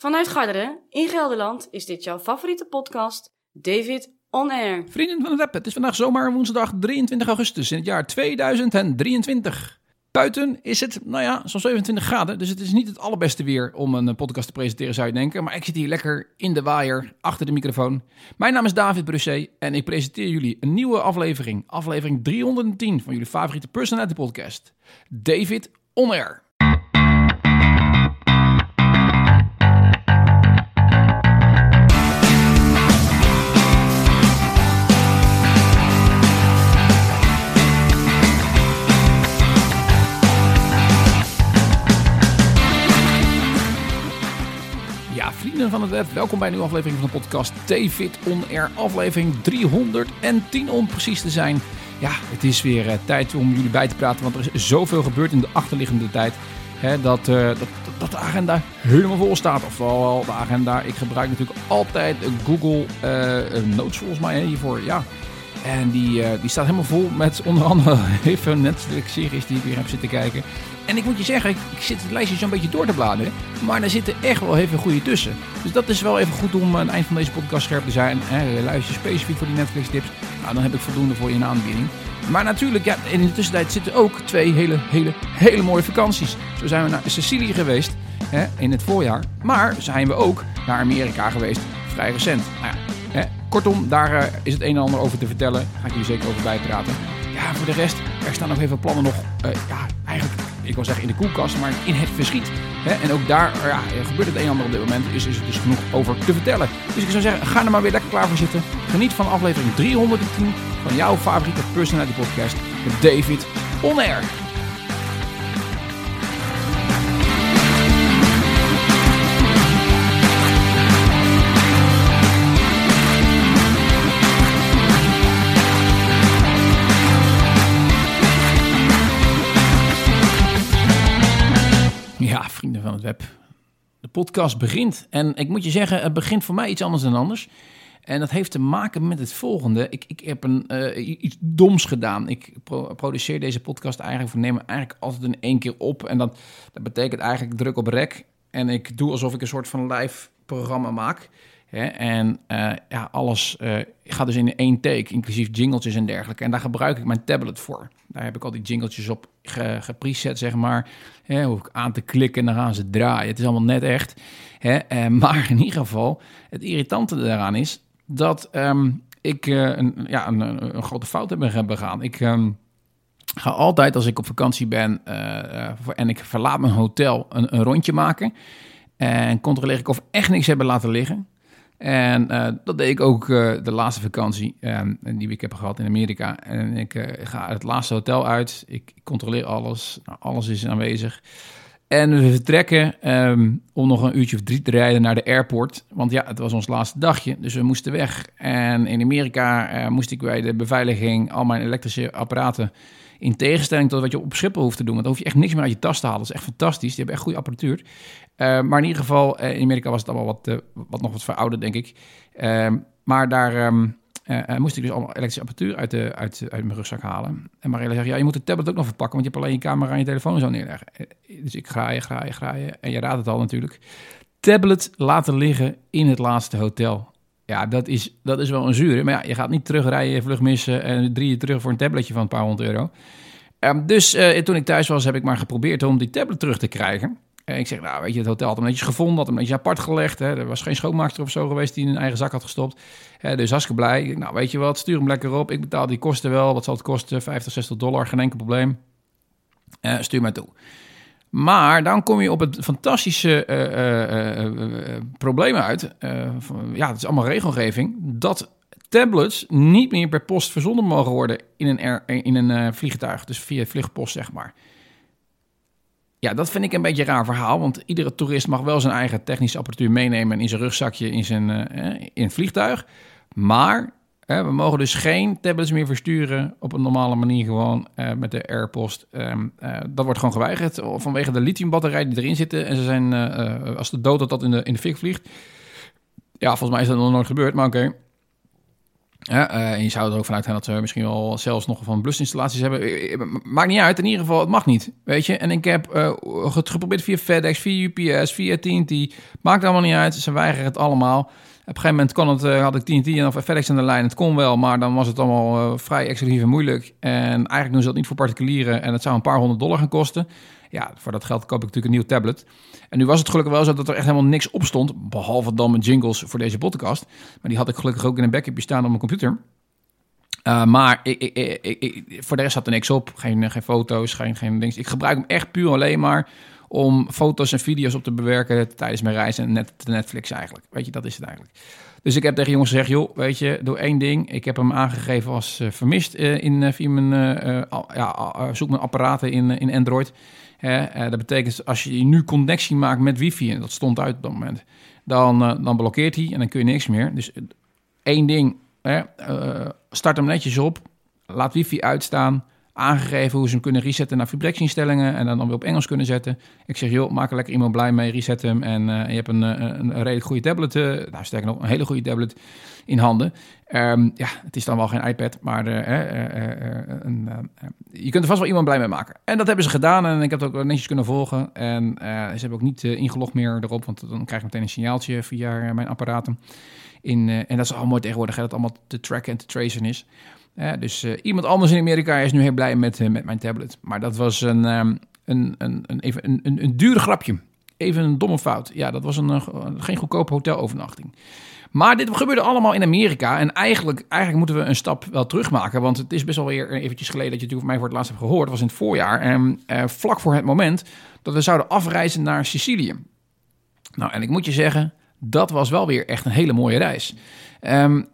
Vanuit Garderen in Gelderland is dit jouw favoriete podcast, David On Air. Vrienden van het web, het is vandaag zomaar woensdag 23 augustus in het jaar 2023. Buiten is het, nou ja, zo'n 27 graden. Dus het is niet het allerbeste weer om een podcast te presenteren, zou je denken. Maar ik zit hier lekker in de waaier, achter de microfoon. Mijn naam is David Brusset en ik presenteer jullie een nieuwe aflevering. Aflevering 310 van jullie favoriete personality podcast. David On Air. Van het web, welkom bij een nieuwe aflevering van de podcast David On Air, aflevering 310 om precies te zijn. Ja, het is weer eh, tijd om jullie bij te praten, want er is zoveel gebeurd in de achterliggende tijd. Hè, dat, eh, dat, dat de agenda helemaal vol staat. Ofwel de agenda. Ik gebruik natuurlijk altijd Google eh, Notes volgens mij hiervoor. Ja. En die, eh, die staat helemaal vol met onder andere even Netflix-series die ik weer heb zitten kijken. En ik moet je zeggen, ik, zit het lijstje zo'n beetje door te bladeren. Maar er zitten echt wel even goede tussen. Dus dat is wel even goed om aan het eind van deze podcast scherp te zijn. Hè, luister je specifiek voor die Netflix-tips. Nou, dan heb ik voldoende voor je in aanbieding. Maar natuurlijk, ja, in de tussentijd zitten ook twee hele, hele, hele mooie vakanties. Zo zijn we naar Sicilië geweest hè, in het voorjaar. Maar zijn we ook naar Amerika geweest, vrij recent. Nou ja, kortom, daar eh, is het een en ander over te vertellen. Ga ik jullie zeker over bijpraten. Ja, voor de rest, er staan nog even plannen nog, eh, ja, eigenlijk, ik wil zeggen in de koelkast, maar in het verschiet. Hè? En ook daar ja, er gebeurt het een en ander op dit moment, is, is dus genoeg over te vertellen. Dus ik zou zeggen, ga er maar weer lekker klaar voor zitten. Geniet van aflevering 310 van jouw favoriete personality podcast, met David On Air. Web. De podcast begint. En ik moet je zeggen, het begint voor mij iets anders dan anders. En dat heeft te maken met het volgende. Ik, ik heb een, eh, iets doms gedaan. Ik pro- produceer deze podcast eigenlijk, of neem eigenlijk altijd in één keer op. En dat, dat betekent eigenlijk druk op rek. En ik doe alsof ik een soort van live programma maak. En eh, ja, alles eh, gaat dus in één take, inclusief jingletjes en dergelijke. En daar gebruik ik mijn tablet voor. Daar heb ik al die jingletjes op ge, gepreset, zeg maar. Hè, hoef ik aan te klikken en dan gaan ze draaien. Het is allemaal net echt. Eh, maar in ieder geval, het irritante daaraan is dat ehm, ik een, ja, een, een, grote fout heb begaan. Ik ehm, ga altijd als ik op vakantie ben en ik verlaat mijn hotel een, een rondje maken. En controleer ik of echt niks hebben laten liggen. En eh, dat deed ik ook eh, de laatste vakantie ehm, die ik heb gehad in Amerika. En ik eh, ga het laatste hotel uit. Ik controleer alles. Nou, alles is aanwezig. En we vertrekken ehm, om nog een uurtje of drie te rijden naar de airport. Want ja, het was ons laatste dagje, dus we moesten weg. En in Amerika moest ik bij de beveiliging al mijn elektrische apparaten... in tegenstelling tot wat je op Schiphol hoeft te doen. Want dan hoef je echt niks meer uit je tas te halen. Dat is echt fantastisch. Die hebben echt goede apparatuur. Eh, maar in ieder geval, eh, in Amerika was het allemaal wat, eh, wat nog wat verouderd, denk ik. Ehm, maar daar ehm, eh, eh, moest ik dus allemaal elektrische apparatuur uit, de, uit, uit mijn rugzak halen. En Marielle zegt, ja, je moet de tablet ook nog verpakken, want je hebt alleen je camera en je telefoon zo neerleggen. Dus ik graaien, graaien, graaien. En je raadt het al natuurlijk. Tablet laten liggen in het laatste hotel. Ja, dat is, dat is wel een zure. Maar ja, je gaat niet terugrijden, vlug missen en drie terug voor een tabletje van een paar honderd euro. Ehm, dus toen ik thuis was, heb ik maar geprobeerd om die tablet terug te krijgen. Ik zeg, nou weet je, het hotel had hem netjes gevonden, had hem netjes apart gelegd. Hè. Er was geen schoonmaakster of zo geweest die in een eigen zak had gestopt. Hè, dus hartstikke blij. Nou weet je wat, stuur hem lekker op. Ik betaal die kosten wel. Wat zal het kosten? 50, 60 dollar, geen enkel probleem. Eh, stuur mij toe. Maar dan kom je op het fantastische eh, eh, probleem uit. ja, het is allemaal regelgeving. Dat tablets niet meer per post verzonden mogen worden in een, in een vliegtuig. Dus via vliegpost, zeg maar. Ja, dat vind ik een beetje een raar verhaal. Want iedere toerist mag wel zijn eigen technische apparatuur meenemen in zijn rugzakje in zijn eh, eh, in het vliegtuig. Maar we mogen dus geen tablets meer versturen op een normale manier gewoon eh, met de AirPost. Ehm, eh, dat wordt gewoon geweigerd vanwege de lithiumbatterij die erin zitten. En ze zijn, als de dood dat dat in de, in de fik vliegt. Ja, volgens mij is dat nog nooit gebeurd, maar oké. Uh, en je zou er ook vanuit gaan dat ze misschien wel zelfs nog van blusinstallaties hebben. Eh, eh, maakt niet uit. In ieder geval, het mag niet. Weet je. En ik heb het geprobeerd via FedEx, via UPS, via TNT. Maakt allemaal niet uit. Ze weigeren het allemaal. Op een gegeven moment kon het, had ik TNT en of FedEx aan de lijn. Het kon wel, maar dan was het allemaal vrij exclusief en moeilijk. En eigenlijk doen ze dat niet voor particulieren. En het zou een paar honderd dollar gaan kosten. Ja, voor dat geld koop ik natuurlijk een nieuw tablet. En nu was het gelukkig wel zo dat er echt helemaal niks op stond. Behalve dan mijn jingles voor deze podcast. Maar die had ik gelukkig ook in een backupje staan op mijn computer. Uh, maar ik, ik, ik, voor de rest zat er niks op. Geen, geen foto's, geen, geen dings. Ik gebruik hem echt puur alleen maar om foto's en video's op te bewerken tijdens mijn reis en net Netflix eigenlijk. Weet je, dat is het eigenlijk. Dus ik heb tegen jongens gezegd, joh, weet je, doe één ding. Ik heb hem aangegeven als uh, vermist in, via mijn, ja, zoek mijn apparaten in, in Android. Hè, dat betekent als je nu connectie maakt met wifi, en dat stond uit op dat moment, dan, dan blokkeert hij en dan kun je niks meer. Dus één ding, hè, start hem netjes op, laat wifi uitstaan, aangegeven hoe ze hem kunnen resetten naar vibratieinstellingen en dan, dan weer op Engels kunnen zetten. Ik zeg, joh, maak er lekker iemand blij mee, reset hem en je hebt een, een, een, redelijk goede tablet, uh, nou sterker nog, een hele goede tablet in handen. Um, ja, het is dan wel geen iPad, maar uh, een, je kunt er vast wel iemand blij mee maken. En dat hebben ze gedaan en ik heb het ook netjes kunnen volgen. En ze hebben ook niet ingelogd meer erop, want dan krijg je meteen een signaaltje via mijn apparaten. In, en dat is al mooi tegenwoordig, hè, dat allemaal te tracken en te tracen is. Dus iemand anders in Amerika is nu heel blij met, met mijn tablet. Maar dat was een, um, een, een, een, even een, een, een dure grapje. Even een domme fout. Ja, dat was een, geen goedkope hotelovernachting. Maar dit gebeurde allemaal in Amerika. En eigenlijk, eigenlijk moeten we een stap wel terugmaken. Want het is best wel weer eventjes geleden dat je natuurlijk mij voor het laatst hebt gehoord. Dat was in het voorjaar. En vlak voor het moment dat we zouden afreizen naar Sicilië. Nou, en ik moet je zeggen, dat was wel weer echt een hele mooie reis. Um,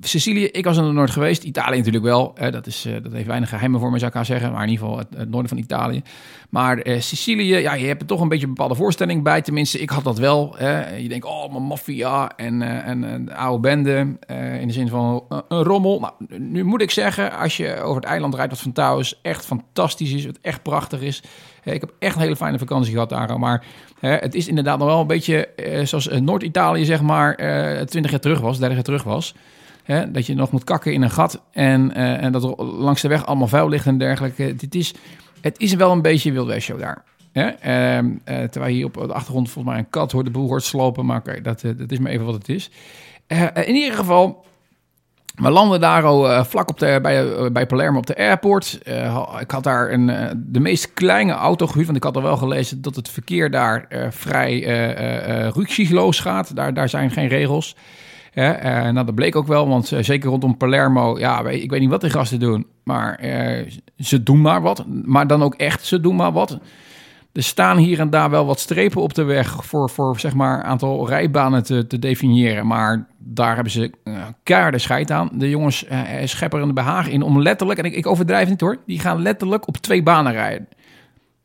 Sicilië, ik was er nooit geweest. Italië natuurlijk wel. Hè, dat, is, uh, dat heeft weinig geheimen voor me, zou ik aan zeggen. Maar in ieder geval het, noorden van Italië. Maar uh, Sicilië, ja, je hebt er toch een beetje een bepaalde voorstelling bij. Tenminste, ik had dat wel. Hè. Je denkt, oh, mijn maffia en, uh, en oude bende. in de zin van een rommel. Nou, nu moet ik zeggen, als je over het eiland rijdt, wat van touwens echt fantastisch is. Wat echt prachtig is. Ik heb echt een hele fijne vakantie gehad daar. Maar het is inderdaad nog wel een beetje zoals Noord-Italië, zeg maar, twintig jaar terug was, 30 jaar terug was. Hè, dat je nog moet kakken in een gat en, uh, en dat er langs de weg allemaal vuil ligt en dergelijke. Dit is, het is wel een beetje Wild West Show daar. Hè? Uh, uh, terwijl hier op de achtergrond volgens mij een kat hoort de boel hoort slopen. Maar dat, dat is maar even wat het is. in ieder geval, we landen daar al vlak op de, bij, bij Palermo op de airport. ik had daar een, de meest kleine auto gehuurd. Want ik had al wel gelezen dat het verkeer daar vrij uh, gaat. Daar, daar zijn geen regels. Uh, nou, dat bleek ook wel, want uh, zeker rondom Palermo, ja, ik weet niet wat die gasten doen, maar uh, ze doen maar wat. Maar dan ook echt, ze doen maar wat. Er staan hier en daar wel wat strepen op de weg voor, voor zeg maar, aantal rijbanen te, te definiëren. Maar daar hebben ze keiharde scheid aan. De jongens scheppen er een behagen in om letterlijk, en ik, ik overdrijf niet hoor, die gaan letterlijk op twee banen rijden.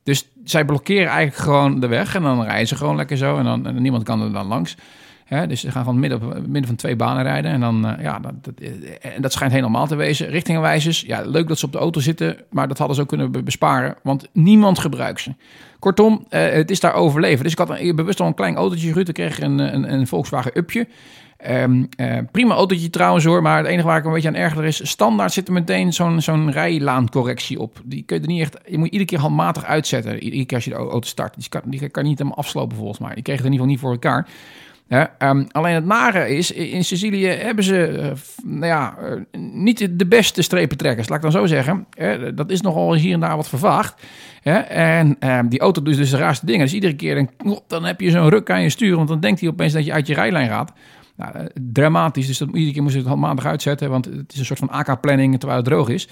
Dus zij blokkeren eigenlijk gewoon de weg en dan rijden ze gewoon lekker zo en, dan, en niemand kan er dan langs. Dus ze gaan gewoon midden, midden van twee banen rijden. En dan, uh, ja, dat, dat, eh, en dat schijnt helemaal te wezen. Richtingenwijzers, ja, leuk dat ze op de auto zitten, maar dat hadden ze ook kunnen besparen, want niemand gebruikt ze. Kortom, het is daar overleven. Dus ik had een, bewust al een klein autootje gehuurd. Ik kreeg een, een, een Volkswagen Upje. Um, prima autootje trouwens hoor, maar het enige waar ik een beetje aan erger is, standaard zit er meteen zo'n zo'n rijlaancorrectie op. Die kun je er niet echt, je moet iedere keer handmatig uitzetten, iedere keer als je de auto start. Die kan, die kan niet helemaal afslopen volgens mij. Die kreeg het in ieder geval niet voor elkaar. Ja, um, alleen het nare is, in Sicilië hebben ze uh, nou ja, uh, niet de beste strepentrekkers, laat ik dan zo zeggen. Dat is nogal hier en daar wat vervaagd. en um, die auto doet dus de raarste dingen. Dus iedere keer dan heb je zo'n ruk aan je stuur, want dan denkt hij opeens dat je uit je rijlijn gaat. Nou, eh, dramatisch, dus dat, iedere keer moest ik het handmatig uitzetten, want het is een soort van AK-planning terwijl het droog is.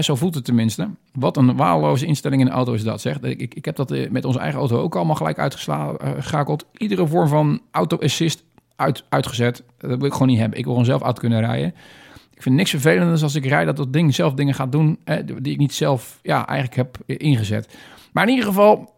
zo voelt het tenminste. Wat een waardeloze instelling in de auto is dat, zeg. Ik, ik heb dat eh, met onze eigen auto ook allemaal gelijk uitgeschakeld. Iedere vorm van auto-assist uit, uitgezet. Dat wil ik gewoon niet hebben. Ik wil gewoon zelf auto kunnen rijden. Ik vind niks vervelender als ik rijd dat dat ding zelf dingen gaat doen die ik niet zelf ja, eigenlijk heb ingezet. Maar in ieder geval,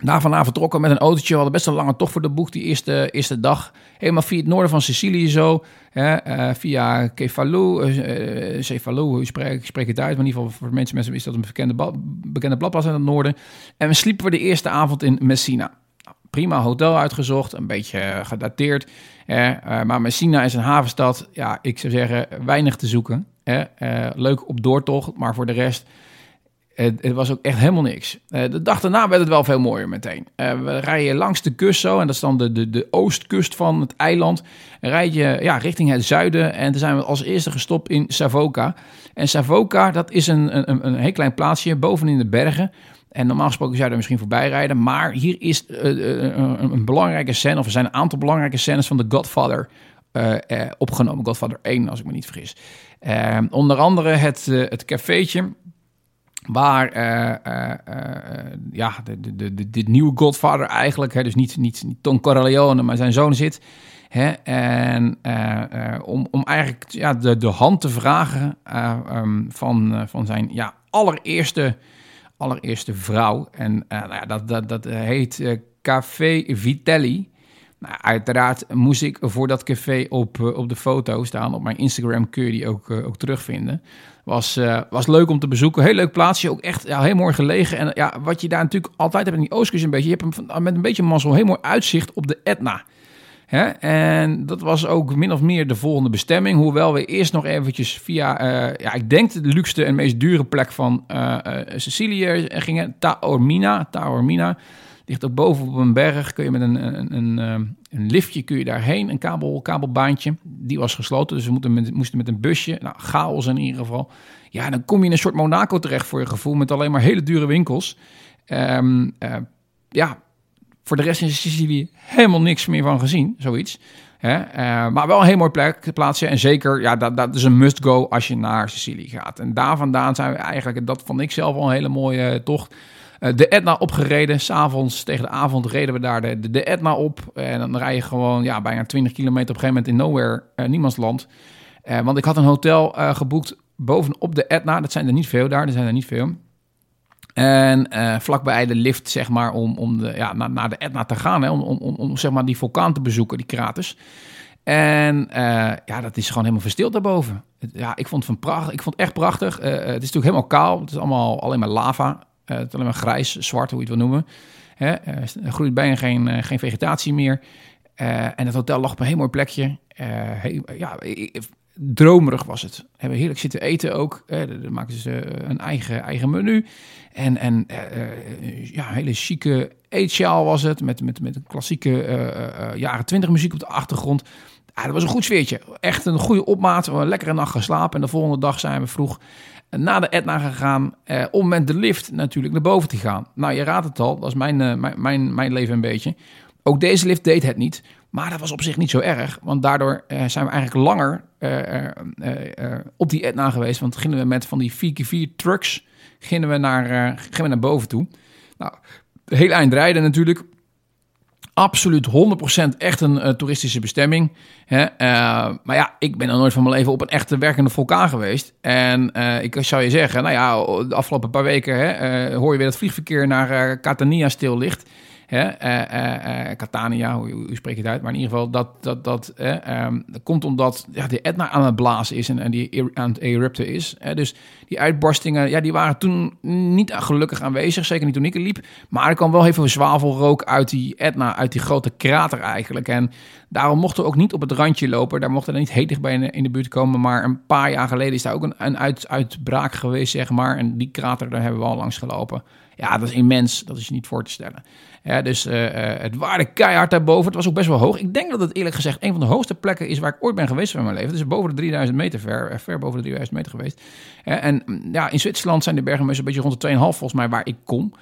daar vandaan vertrokken met een autootje. We hadden best een lange tocht voor de boeg die eerste, eerste dag. Helemaal via het noorden van Sicilië zo. Hè, uh, via Kefalo, uh, uh, Cefalo, ik spreek, het uit. Maar in ieder geval voor mensen, mensen is dat een bekende, bekende bladplaats in het noorden. En we sliepen we de eerste avond in Messina. prima hotel uitgezocht, een beetje gedateerd. maar Messina is een havenstad. Ja, ik zou zeggen, weinig te zoeken. leuk op doortocht, maar voor de rest het, het, was ook echt helemaal niks. Uh, de dag daarna werd het wel veel mooier meteen. Uh, we rijden langs de kust zo, en dat is dan de, de, de oostkust van het eiland. Rijd je ja, richting het zuiden en toen zijn we als eerste gestopt in Savoca. En Savoca, dat is een, een, een heel klein plaatsje bovenin de bergen. En normaal gesproken zou je er misschien voorbij rijden. Maar hier is een, een, belangrijke scène, of er zijn een aantal belangrijke scènes van The Godfather opgenomen. Godfather 1, als ik me niet vergis. onder andere het, het cafeetje Waar uh, uh, ja, de, de, de, dit nieuwe Godfather eigenlijk, hè, dus niet, niet, niet Corleone, maar zijn zoon zit. Hè, en om, om eigenlijk ja, de, de hand te vragen um, van, van zijn ja, allereerste, allereerste vrouw. En nou dat, dat, dat heet Café Vitelli. Nou, uiteraard moest ik voor dat café op, op de foto staan. Op mijn Instagram kun je die ook, ook terugvinden. Was, uh, was leuk om te bezoeken. Heel leuk plaatsje. Ook echt ja, heel mooi gelegen. En ja, wat je daar natuurlijk altijd hebt in die Oostkust een beetje. Je hebt hem met een beetje mazzel heel mooi uitzicht op de Etna. Hè? En dat was ook min of meer de volgende bestemming. Hoewel we eerst nog eventjes via, uh, ja, ik denk de luxste en meest dure plek van uh, Sicilië gingen. Taormina. Taormina. Ligt ook boven op een berg. Kun je met een, een, een, een liftje kun je daarheen. Een kabel, kabelbaantje. Die was gesloten. Dus we moeten met, moesten met een busje. Nou, chaos in ieder geval. Ja, dan kom je in een soort Monaco terecht voor je gevoel. Met alleen maar hele dure winkels. Um, uh, ja, voor de rest in Sicilië helemaal niks meer van gezien. Zoiets. Hè? Uh, maar wel een heel mooi plek, plaatsje. En zeker, ja, dat, dat is een must-go als je naar Sicilië gaat. En daar vandaan zijn we eigenlijk, dat vond ik zelf al een hele mooie tocht eh, de Etna opgereden. S'avonds tegen de avond reden we daar de, de, Etna op. En dan rij je gewoon ja, bijna 20 kilometer op een gegeven moment in nowhere, uh, niemandsland. Uh, want ik had een hotel geboekt bovenop de Etna. Dat zijn er niet veel daar, er zijn er niet veel. En vlakbij de lift, zeg maar, om, om de, ja, naar, naar de Etna te gaan. Hè, om, om, om, zeg maar die vulkaan te bezoeken, die kraters. En ja, dat is gewoon helemaal verstild daarboven. Ja, ik vond het, van prachtig, ik vond het echt prachtig. het is natuurlijk helemaal kaal. Het is allemaal alleen maar lava. Eh, het alleen maar grijs, zwart, hoe je het wil noemen. Hè? Er groeit bijna geen, eh, geen vegetatie meer. Eh, en het hotel lag op een heel mooi plekje. ja, dromerig was het. Hebben heerlijk zitten eten ook. dan maken ze een eigen, eigen menu. En, en ja, hele chique eetsjaal was het. Met, met, met een klassieke jaren twintig muziek op de achtergrond. Ah, dat was een goed sfeertje. Echt een goede opmaat. We een lekkere nacht geslapen. En de volgende dag zijn we vroeg naar de Etna gegaan eh, om met de lift natuurlijk naar boven te gaan. Nou, je raadt het al, dat is mijn, uh, mijn, mijn, leven een beetje. Ook deze lift deed het niet, maar dat was op zich niet zo erg. Want daardoor uh, zijn we eigenlijk langer uh, op die Etna geweest. Want gingen we met van die 4x4 trucks gingen we naar, gingen we naar boven toe. Nou, heel eind rijden natuurlijk absoluut 100% echt een uh, toeristische bestemming. Hè? Uh, maar ja, ik ben nog nooit van mijn leven op een echte werkende vulkaan geweest. En uh, ik zou je zeggen, nou ja, de afgelopen paar weken hè, hoor je weer dat vliegverkeer naar Catania stil ligt. Hè, uh, uh, Catania, hoe, spreek je het uit? Maar in ieder geval, dat, dat, dat, dat komt omdat ja, de Etna aan het blazen is en, en die aan het erupten is. Hè. Dus die uitbarstingen, ja, die waren toen niet gelukkig aanwezig. Zeker niet toen ik er liep. Maar er kwam wel heel veel zwavelrook uit die Etna, uit die grote krater eigenlijk. En daarom mochten we ook niet op het randje lopen. Daar mochten we niet heel dichtbij in de, in de buurt komen. Maar een paar jaar geleden is daar ook een, een uit, uitbraak geweest, zeg maar. En die krater, daar hebben we al langs gelopen. Ja, dat is immens. Dat is niet voor te stellen. Ja, dus uh, het waarde keihard daarboven. Het was ook best wel hoog. Ik denk dat het eerlijk gezegd een van de hoogste plekken is waar ik ooit ben geweest in mijn leven. Is boven de 3000 meter ver, eh, ver boven de 3000 meter geweest. en mm, ja, in Zwitserland zijn de bergen een beetje rond de 2,5 volgens mij waar ik kom.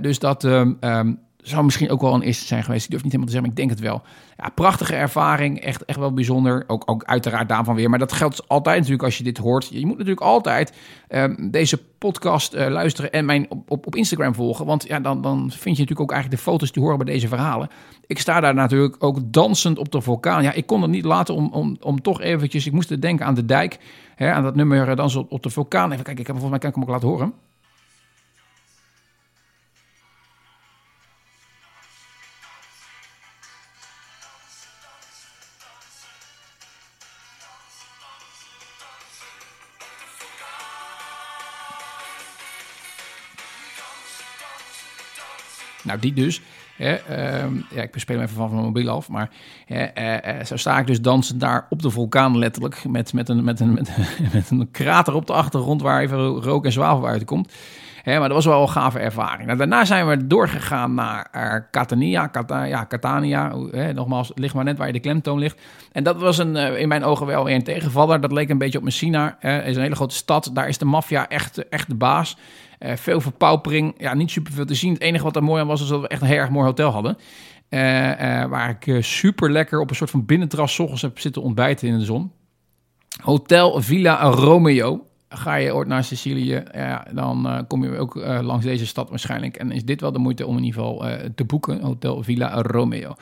dus dat um, zou misschien ook wel een eerste zijn geweest. Ik durf niet helemaal te zeggen, maar ik denk het wel. Ja, prachtige ervaring, echt, echt wel bijzonder. Ook, ook uiteraard daarvan weer. Maar dat geldt altijd natuurlijk als je dit hoort. Je moet natuurlijk altijd um, deze podcast uh, luisteren en mijn op, op, op, Instagram volgen. Want ja, dan, dan vind je natuurlijk ook eigenlijk de foto's die horen bij deze verhalen. Ik sta daar natuurlijk ook dansend op de vulkaan. Ja, ik kon het niet laten om, om, om toch eventjes... Ik moest denken aan de dijk, hè, aan dat nummer Dansen op, op de vulkaan. Even kijken, ik heb volgens mij kan ik hem ook laten horen. Nou, die dus. Hè, ehm, ja, ik speel hem even van, mijn mobiel af. Maar uh, zo sta ik dus dansen daar op de vulkaan letterlijk. Met, met, een, met, een, met, een krater op de achtergrond waar even rook en zwavel uitkomt. Hè, maar dat was wel een gave ervaring. Nou, daarna zijn we doorgegaan naar uh, Catania. Cata, ja, Catania. Hè, nogmaals, ligt maar net waar je de klemtoon ligt. En dat was een, in mijn ogen wel weer een tegenvaller. Dat leek een beetje op Messina. Is een hele grote stad. Daar is de maffia echt, echt de baas. Uh, veel verpaupering. Ja, niet super veel te zien. Het enige wat er mooi aan was, is dat we echt een heel erg mooi hotel hadden. Uh, uh, waar ik super lekker op een soort van binnentras ochtends heb zitten ontbijten in de zon. Hotel Villa Romeo. Ga je ooit naar Sicilië, ja, dan kom je ook langs deze stad waarschijnlijk. En is dit wel de moeite om in ieder geval te boeken. Hotel Villa Romeo.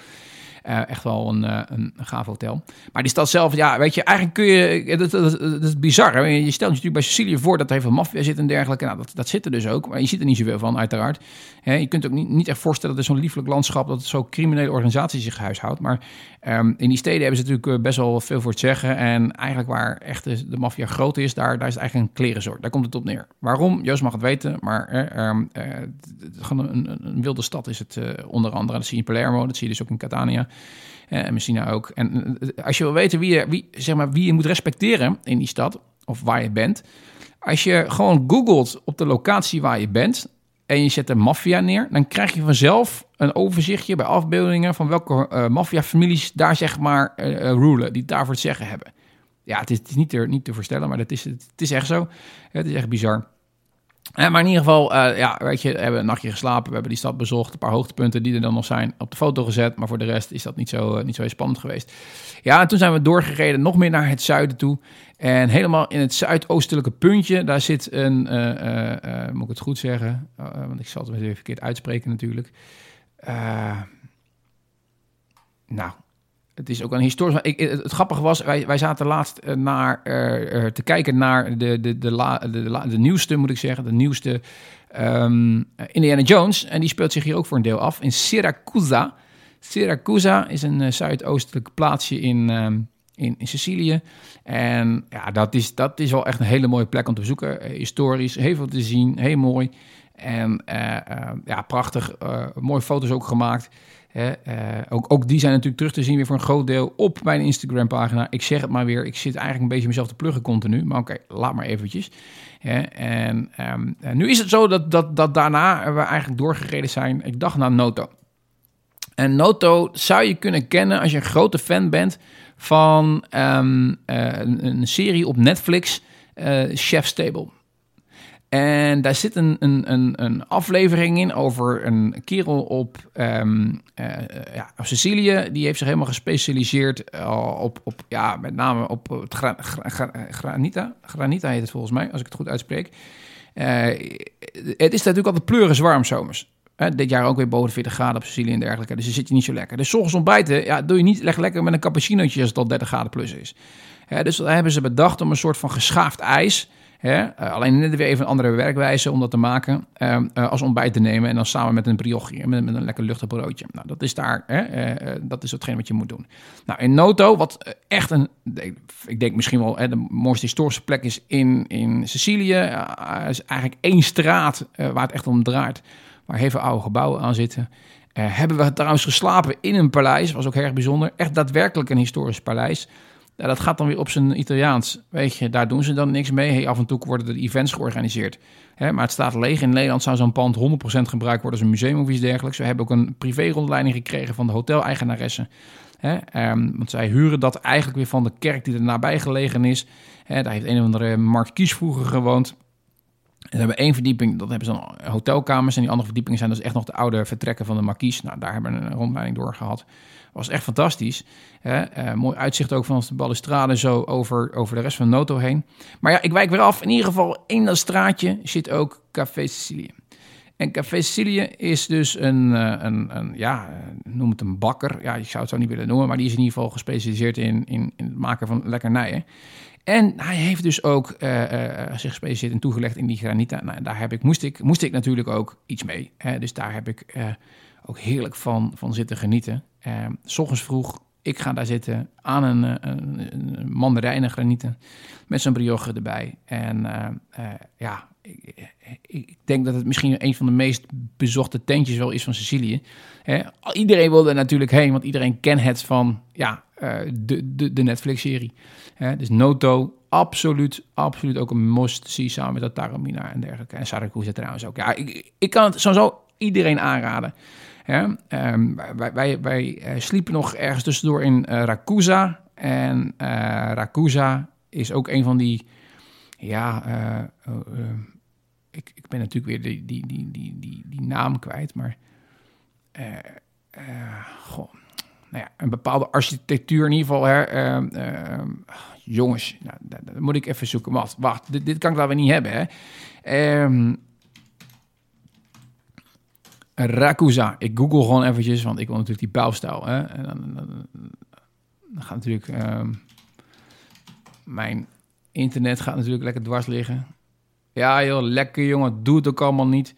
Uh, echt wel een, uh, een gaaf hotel. Maar die stad zelf, ja, weet je, eigenlijk kun je... Dat, dat, dat is bizar. Hè? Je stelt je natuurlijk bij Sicilië voor dat er even maffia zit en dergelijke. Nou, dat, dat zit er dus ook. Maar je ziet er niet zoveel van, uiteraard. Je kunt ook niet, niet echt voorstellen dat er zo'n lieflijk landschap... dat zo'n criminele organisatie zich huishoudt. Maar um, in die steden hebben ze natuurlijk best wel veel voor te zeggen. En eigenlijk waar echt de, de maffia groot is, daar, daar is het eigenlijk een klerenzorg. Daar komt het op neer. Waarom? Joost mag het weten. Maar um, uh, een, een, wilde stad is het uh, onder andere. Dat zie dat zie je dus ook in Catania. En Messina ook. En als je wil weten wie wie, zeg maar, wie je moet respecteren in die stad, of waar je bent. Als je gewoon googelt op de locatie waar je bent en je zet de maffia neer, dan krijg je vanzelf een overzichtje bij afbeeldingen van welke uh, maffiafamilies daar zeg maar uh, rulen, die daarvoor het zeggen hebben. Ja, het is, het is niet, te, niet te voorstellen, maar dat is, het is echt zo. Het is echt bizar. Uh, maar in ieder geval, uh, ja, weet je, we hebben een nachtje geslapen. We hebben die stad bezocht. Een paar hoogtepunten die er dan nog zijn op de foto gezet. Maar voor de rest is dat niet zo, uh, niet zo heel spannend geweest. Ja, en toen zijn we doorgereden nog meer naar het zuiden toe. En helemaal in het zuidoostelijke puntje, daar zit een, moet ik het goed zeggen? want ik zal het weer verkeerd uitspreken natuurlijk. nou, het is ook een historisch. Ik, het, grappige was, wij, wij zaten laatst uh, naar, uh, uh, te kijken naar de, de, de, de, de, nieuwste, moet ik zeggen, de nieuwste um, Indiana Jones. En die speelt zich hier ook voor een deel af in Siracusa. Siracusa is een zuidoostelijk plaatsje in, um, in, in, Sicilië. En ja, dat is, dat is wel echt een hele mooie plek om te bezoeken. historisch, heel veel te zien, heel mooi. En ja, prachtig, mooie foto's ook gemaakt. Uh, ook, ook die zijn natuurlijk terug te zien weer voor een groot deel op mijn Instagram pagina. Ik zeg het maar weer, ik zit eigenlijk een beetje mezelf te pluggen continu. Maar oké, laat maar eventjes. En, um, en nu is het zo dat, dat, dat daarna we eigenlijk doorgereden zijn. Ik dacht naar Noto. En Noto zou je kunnen kennen als je een grote fan bent van uh, een, een, serie op Netflix, uh, Chef's Table. En daar zit een, een, een, een, aflevering in over een kerel op, um, ja, Sicilië. Die heeft zich helemaal gespecialiseerd uh, op, op, ja, met name op het gra, gra, granita. Granita heet het volgens mij, als ik het goed uitspreek. Uh, het is natuurlijk altijd pleuris warm zomers. Dit jaar ook weer boven de 40 graden op Sicilië en dergelijke. Dus je zit je niet zo lekker. Dus ochtends ontbijten, ja, doe je niet echt lekker met een cappuccinootje als het al 30 graden plus is. Dus daar hebben ze bedacht om een soort van geschaafd ijs Hè? Uh, alleen net weer even een andere werkwijze om dat te maken. Uh, uh, als ontbijt te nemen en dan samen met een brioche, met, een lekker luchtig broodje. Nou, dat is daar, hè? dat is hetgeen wat je moet doen. Nou, in Noto, wat echt een, ik denk misschien wel hè, de mooiste historische plek is in, in Sicilië. is eigenlijk één straat waar het echt om draait, waar heel veel oude gebouwen aan zitten. hebben we trouwens geslapen in een paleis, was ook erg bijzonder. Echt daadwerkelijk een historisch paleis. Dat gaat dan weer op zijn Italiaans. Weet je, daar doen ze dan niks mee. Hey, af en toe worden er events georganiseerd. Hè, maar het staat leeg. In Nederland zou zo'n pand 100% gebruikt worden als een museum of iets dergelijks. We hebben ook een privé-rondleiding gekregen van de hoteleigenaressen. Hè, um, want zij huren dat eigenlijk weer van de kerk die er nabij gelegen is. Hè, daar heeft een of andere Mark Kies vroeger gewoond. Ze hebben één verdieping, dat hebben ze dan hotelkamers. En die andere verdiepingen zijn dus echt nog de oude vertrekken van de markies. Nou, daar hebben we een rondleiding door gehad. Was echt fantastisch. Hè? Uh, mooi uitzicht ook van de balustrade zo over, over de rest van Noto heen. Maar ja, ik wijk weer af. In ieder geval in dat straatje zit ook Café Sicilië. En Café Sicilië is dus een, een, een, ja, noem het een bakker. Ja, ik zou het zo niet willen noemen, maar die is in ieder geval gespecialiseerd in, in, in het maken van lekkernijen. En hij heeft dus ook zich gespecialiseerd en toegelegd in die granita. Nou, daar heb ik, moest, ik, moest ik natuurlijk ook iets mee. Hè? Dus daar heb ik ook heerlijk van, van zitten genieten. S ochtends vroeg, ik ga daar zitten aan een, een, een mandarijnen granieten met zijn brioche erbij. En ja, ik, ik, denk dat het misschien een van de meest bezochte tentjes wel is van Sicilië. Iedereen wilde er natuurlijk heen, want iedereen kent het van ja, uh, de, de, de Netflix-serie. Dus Noto, absoluut, absoluut ook een must-see samen met dat Taormina en dergelijke. En Saracusa trouwens ook. Ja, ik, ik kan het sowieso iedereen aanraden. Um, wij, wij, wij uh, sliepen nog ergens tussendoor in uh, Rakusa. En uh, Rakusa is ook een van die. Ja, ik, ik ben natuurlijk weer die, die, die, die, die, die naam kwijt. Maar. goh. Nou ja, een bepaalde architectuur in ieder geval. Hè, ehm, ehm, jongens, nou, dat, moet ik even zoeken. Wacht, wacht dit, dit kan ik wel weer niet hebben. Hè. Rakusa. Ik google gewoon eventjes, want ik wil natuurlijk die bouwstijl. Hè? En dan, dan, gaat natuurlijk... Um, mijn internet gaat natuurlijk lekker dwars liggen. Ja joh, lekker jongen, doe het ook allemaal niet.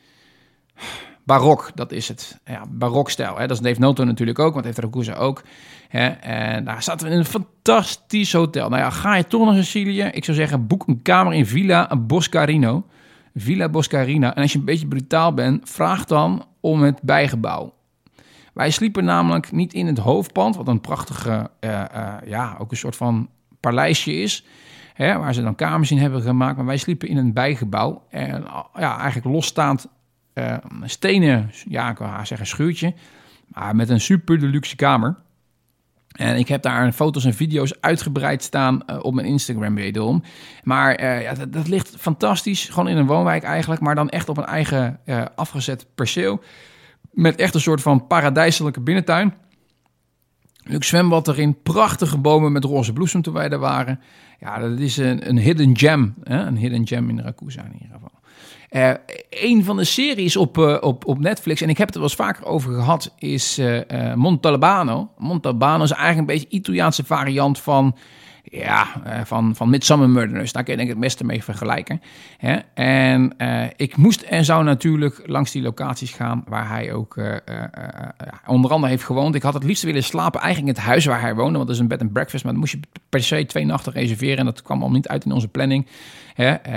Barok, dat is het. Ja, barokstijl. Hè? Dat is Dave Noto natuurlijk ook, want heeft Rakusa ook. Hè? En daar zaten we in een fantastisch hotel. Nou ja, ga je toch naar Sicilië? Ik zou zeggen, boek een kamer in Villa Boscarino. Villa Boscarina. En als je een beetje brutaal bent, vraag dan om het bijgebouw. Wij sliepen namelijk niet in het hoofdpand, wat een prachtige, uh, uh, ja, ook een soort van paleisje is. Hè, waar ze dan kamers in hebben gemaakt. Maar wij sliepen in een bijgebouw. En ja, eigenlijk losstaand uh, stenen, ja, ik wil haar zeggen schuurtje. Maar met een super deluxe kamer. En ik heb daar foto's en video's uitgebreid staan uh, op mijn Instagram wederom. Maar uh, ja, dat, ligt fantastisch. Gewoon in een woonwijk eigenlijk. Maar dan echt op een eigen uh, afgezet perceel. Met echt een soort van paradijselijke binnentuin. Leuk zwembad erin. Prachtige bomen met roze bloesem toen wij daar waren. Ja, dat is een, een hidden gem. Hè? Een hidden gem in Rakusa in ieder geval. Uh, een van de series op, uh, op, op Netflix, en ik heb het er wel eens vaker over gehad, is uh, Montalbano. Montalbano is eigenlijk een beetje Italiaanse variant van ja, van, van Midsummer Murderers. Daar kun je denk ik het beste mee vergelijken. Hè? En ik moest en zou natuurlijk langs die locaties gaan waar hij ook onder andere heeft gewoond. Ik had het liefst willen slapen eigenlijk in het huis waar hij woonde, want dat is een bed and breakfast. Maar dan moest je per se twee nachten reserveren en dat kwam al niet uit in onze planning. Hè?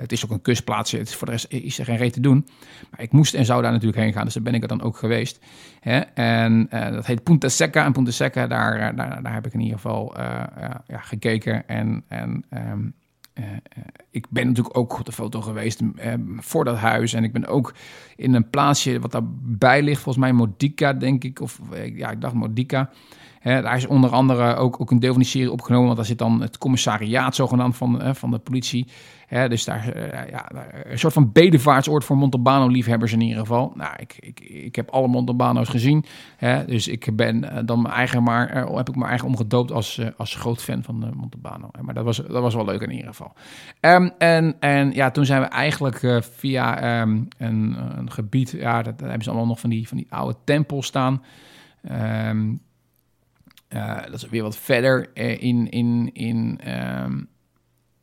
het is ook een kustplaatsje, het is voor de rest is er geen reet te doen. Maar ik moest en zou daar natuurlijk heen gaan, dus daar ben ik er dan ook geweest. Hè? En dat heet Punta Secca. En Punta Secca, daar, daar, daar heb ik in ieder geval ja, gekeken. En, en uh, ik ben natuurlijk ook de foto geweest um, voor dat huis. En ik ben ook in een plaatsje wat daarbij ligt, volgens mij Modica, denk ik. Of ja, ik dacht Modica. He, daar is onder andere ook, ook een deel van die serie opgenomen, want daar zit dan het commissariaat zogenaamd van, hè, van de politie. He, dus daar, uh, ja, een soort van bedevaartsoord voor Montalbano-liefhebbers in ieder geval. Nou, ik, ik, ik heb alle Montalbano's gezien, hè, dus ik ben uh, dan mijn eigen maar, uh, heb ik mijn eigen omgedoopt als, als groot fan van Montalbano. Maar dat was, dat was wel leuk in ieder geval. Um, en, en ja, toen zijn we eigenlijk via um, een, een, gebied, ja, daar hebben ze allemaal nog van die, van die oude tempels staan. Um, dat is weer wat verder uh, in, in, in um,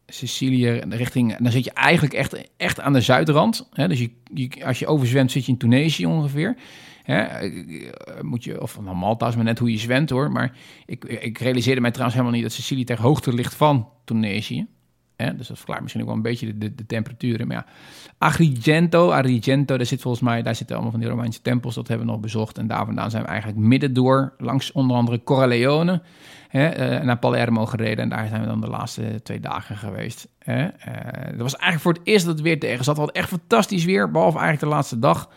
Sicilië, richting. Dan zit je eigenlijk echt, echt aan de zuidrand. Hè? Dus je, als je overzwemt, zit je in Tunesië ongeveer. Hè? Eh, moet je, of nou, Malta is maar net hoe je zwemt hoor. Maar ik, ik realiseerde mij trouwens helemaal niet dat Sicilië ter hoogte ligt van Tunesië. Hè? Dus dat verklaart misschien ook wel een beetje de, de, temperaturen. Maar ja, Agrigento, Agrigento, daar zit volgens mij, daar zitten allemaal van die Romeinse tempels. Dat hebben we nog bezocht. En daar vandaan zijn we eigenlijk midden door, langs onder andere Corleone, hè, uh, naar Palermo gereden. En daar zijn we dan de laatste twee dagen geweest. Hè. Uh, dat was eigenlijk voor het eerst dat het weer tegen zat. Hadden echt fantastisch weer, behalve eigenlijk de laatste dag.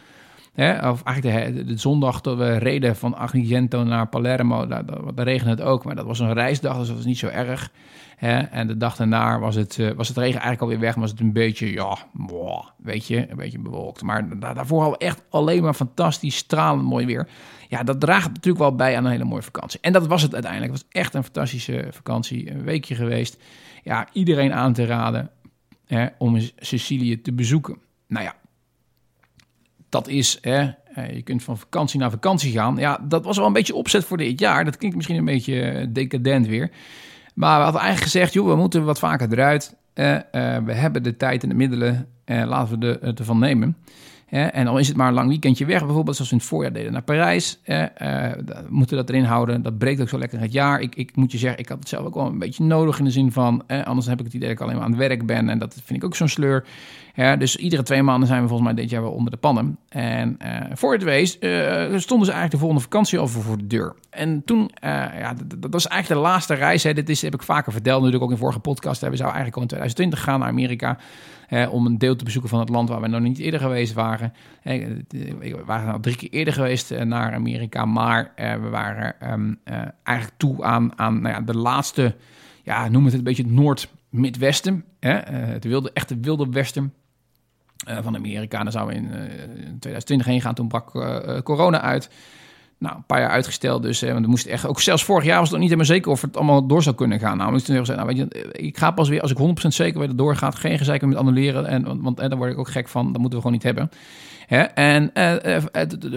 Hè, of eigenlijk de, zondag dat we reden van Agrigento naar Palermo, daar, daar, daar regende het ook. Maar dat was een reisdag, dus dat was niet zo erg. Hè? En de dag daarna was het, uh, was het regen eigenlijk alweer weg. Was het een beetje, ja, boah, weet je, een beetje bewolkt. Maar da daarvoor we echt alleen maar fantastisch stralend mooi weer. Ja, dat draagt natuurlijk wel bij aan een hele mooie vakantie. En dat was het uiteindelijk. Het was echt een fantastische vakantie. Een weekje geweest. Ja, iedereen aan te raden hè, om Sicilië te bezoeken. Nou ja, dat is, hè, je kunt van vakantie naar vakantie gaan. Ja, dat was wel een beetje opzet voor dit jaar. Dat klinkt misschien een beetje decadent weer. Maar we hadden eigenlijk gezegd, joh, we moeten wat vaker eruit. Uh, we hebben de tijd en de middelen, laten we de, ervan nemen. en al is het maar een lang weekendje weg, bijvoorbeeld zoals we in het voorjaar deden naar Parijs. We moeten dat erin houden. Dat breekt ook zo lekker het jaar. Ik, ik moet je zeggen, ik had het zelf ook wel een beetje nodig in de zin van... anders heb ik het idee dat ik alleen maar aan het werk ben. En dat vind ik ook zo'n sleur. Dus iedere twee maanden zijn we volgens mij dit jaar wel onder de pannen. En voor het wees stonden ze eigenlijk de volgende vakantie over voor de deur. En toen, ja, dat, was eigenlijk de laatste reis. Hè. Dit is, heb ik vaker verteld, natuurlijk ook in vorige podcast. We zouden eigenlijk al in 2020 gaan naar Amerika om een deel te bezoeken van het land waar we nog niet eerder geweest waren. we waren al drie keer eerder geweest eh, naar Amerika, maar eh, we waren ehm, eh, eigenlijk toe aan, aan nou ja, de laatste, ja, noem het een beetje het Noord-Midwesten. het wilde, echte wilde westen. Van Amerika. Zouden we in, in 2020 heen gaan. Toen brak corona uit. Nou, een paar jaar uitgesteld dus. Hè, want we moesten echt, ook zelfs vorig jaar was het nog niet helemaal zeker of het allemaal door zou kunnen gaan. Nou, toen gezegd, nou weet je, ik ga pas weer als ik 100% zeker weet dat het doorgaat. Geen gezeik met annuleren. En, want, want en daar word ik ook gek van. Dat moeten we gewoon niet hebben. Hè? En uh,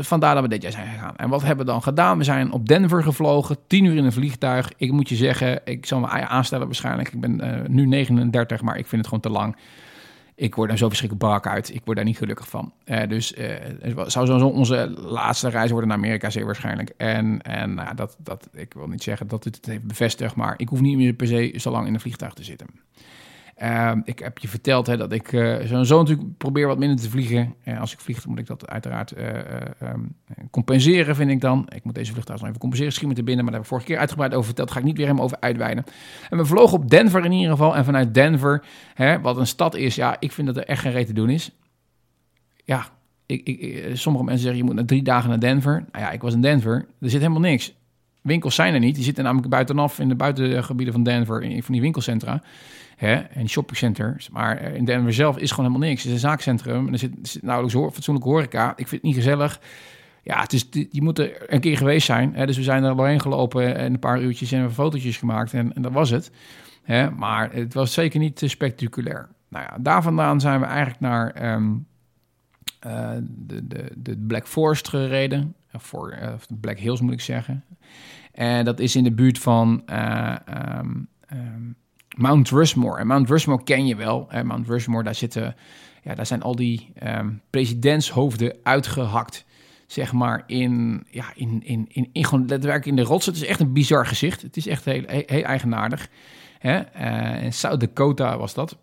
vandaar dat we dit jaar zijn gegaan. En wat hebben we dan gedaan? We zijn op Denver gevlogen, 10 uur in een vliegtuig. Ik moet je zeggen, ik zal me aanstellen waarschijnlijk. Ik ben uh, nu 39, maar ik vind het gewoon te lang ik word daar zo verschrikkelijk brak uit. Ik word daar niet gelukkig van. Uh, dus uh, het zou zo onze laatste reis worden naar Amerika zeer waarschijnlijk. En, en nou, dat, dat, ik wil niet zeggen dat het het heeft bevestigd, maar ik hoef niet meer per se zo lang in een vliegtuig te zitten. Ehm, ik heb je verteld hè, dat ik zo natuurlijk probeer wat minder te vliegen. Uh, als ik vlieg, dan moet ik dat uiteraard uh, compenseren, vind ik dan. Ik moet deze vliegtuig nog even compenseren. Schiet me te binnen, maar daar heb ik vorige keer uitgebreid over verteld. Ga ik niet weer helemaal over uitweiden. En we vlogen op Denver in ieder geval. En vanuit Denver, hè, wat een stad is, ja, ik vind dat er echt geen reet te doen is. Ja, ik, ik, sommige mensen zeggen, je moet na drie dagen naar Denver. Nou ja, ik was in Denver. Er zit helemaal niks. Winkels zijn er niet. Die zitten namelijk buitenaf in de buitengebieden van Denver, in, van die winkelcentra hè, en shoppingcenters. Maar in Denver zelf is gewoon helemaal niks. Het is een zaakcentrum en er zit, zit nauwelijks fatsoenlijke horeca. Ik vind het niet gezellig. Ja, het is, je moet er een keer geweest zijn. Hè, dus we zijn er doorheen gelopen en een paar uurtjes en fotootjes gemaakt en, en dat was het. Hè, maar het was zeker niet spectaculair. Nou ja, daar vandaan zijn we eigenlijk naar um, uh, de, de, de Black Forest gereden. Voor, uh, Black Hills moet ik zeggen. En dat is in de buurt van um, um, Mount Rushmore. En Mount Rushmore ken je wel. En Mount Rushmore, daar zitten, ja, daar zijn al die um, presidentshoofden uitgehakt. Zeg maar in, ja, in, in, in, in, gewoon letterlijk in de rotsen. Het is echt een bizar gezicht. Het is echt heel, heel, eigenaardig. Hè? Uh, in South Dakota was dat.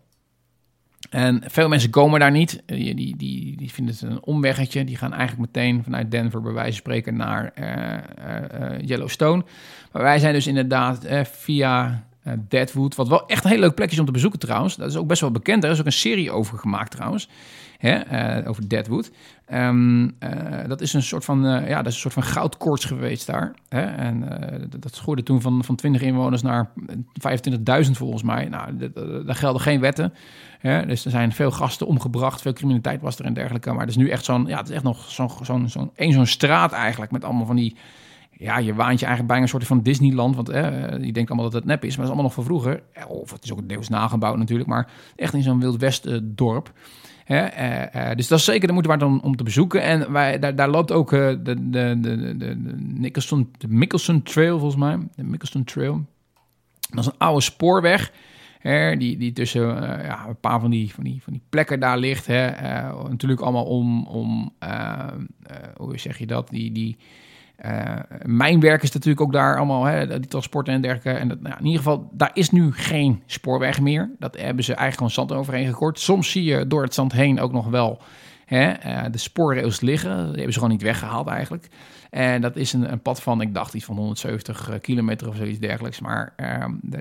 En veel mensen komen daar niet. Die, die, die, die vinden het een omweggetje. Die gaan eigenlijk meteen vanuit Denver, bij wijze van spreken, naar uh, Yellowstone. Maar wij zijn dus inderdaad via Deadwood, wat wel echt een heel leuk plekje is om te bezoeken trouwens. Dat is ook best wel bekend. Er is ook een serie over gemaakt trouwens. Hè, uh, over Deadwood. Um, uh, dat is een soort van, ja, dat is een soort van goudkoorts geweest daar. Hè? En dat schoorde toen van, van 20 inwoners naar 25.000 volgens mij. Nou, daar gelden geen wetten. Hè? Dus er zijn veel gasten omgebracht, veel criminaliteit was er en dergelijke. Maar het is nu echt zo'n, ja, het is echt nog zo'n, zo'n, zo'n, één zo'n straat eigenlijk met allemaal van die ja, je waant je eigenlijk bijna een soort van Disneyland. Want eh, je denkt allemaal dat het nep is, maar dat is allemaal nog van vroeger. Of het is ook deels nagebouwd natuurlijk, maar echt in zo'n Wild West uh, dorp. Uh, dus dat is zeker de moeite waard om, om te bezoeken. En wij, daar, daar loopt ook de, de, de, de, de, Nicholson, de Mickelson Trail, volgens mij. De Mickelson Trail. Dat is een oude spoorweg. Hè, die, die tussen ja, een paar van die, van, die, van die plekken daar ligt. Hè. natuurlijk allemaal om, om hoe zeg je dat, die, die, uh, mijn werk is natuurlijk ook daar allemaal, hè, die transporten en dergelijke. En dat, nou, in ieder geval, daar is nu geen spoorweg meer. Dat hebben ze eigenlijk gewoon zand overheen gekort. Soms zie je door het zand heen ook nog wel hè, uh, de spoorrails liggen. Die hebben ze gewoon niet weggehaald eigenlijk. En dat is een, een pad van, ik dacht iets van 170 eh, kilometer of zoiets dergelijks. Maar uh,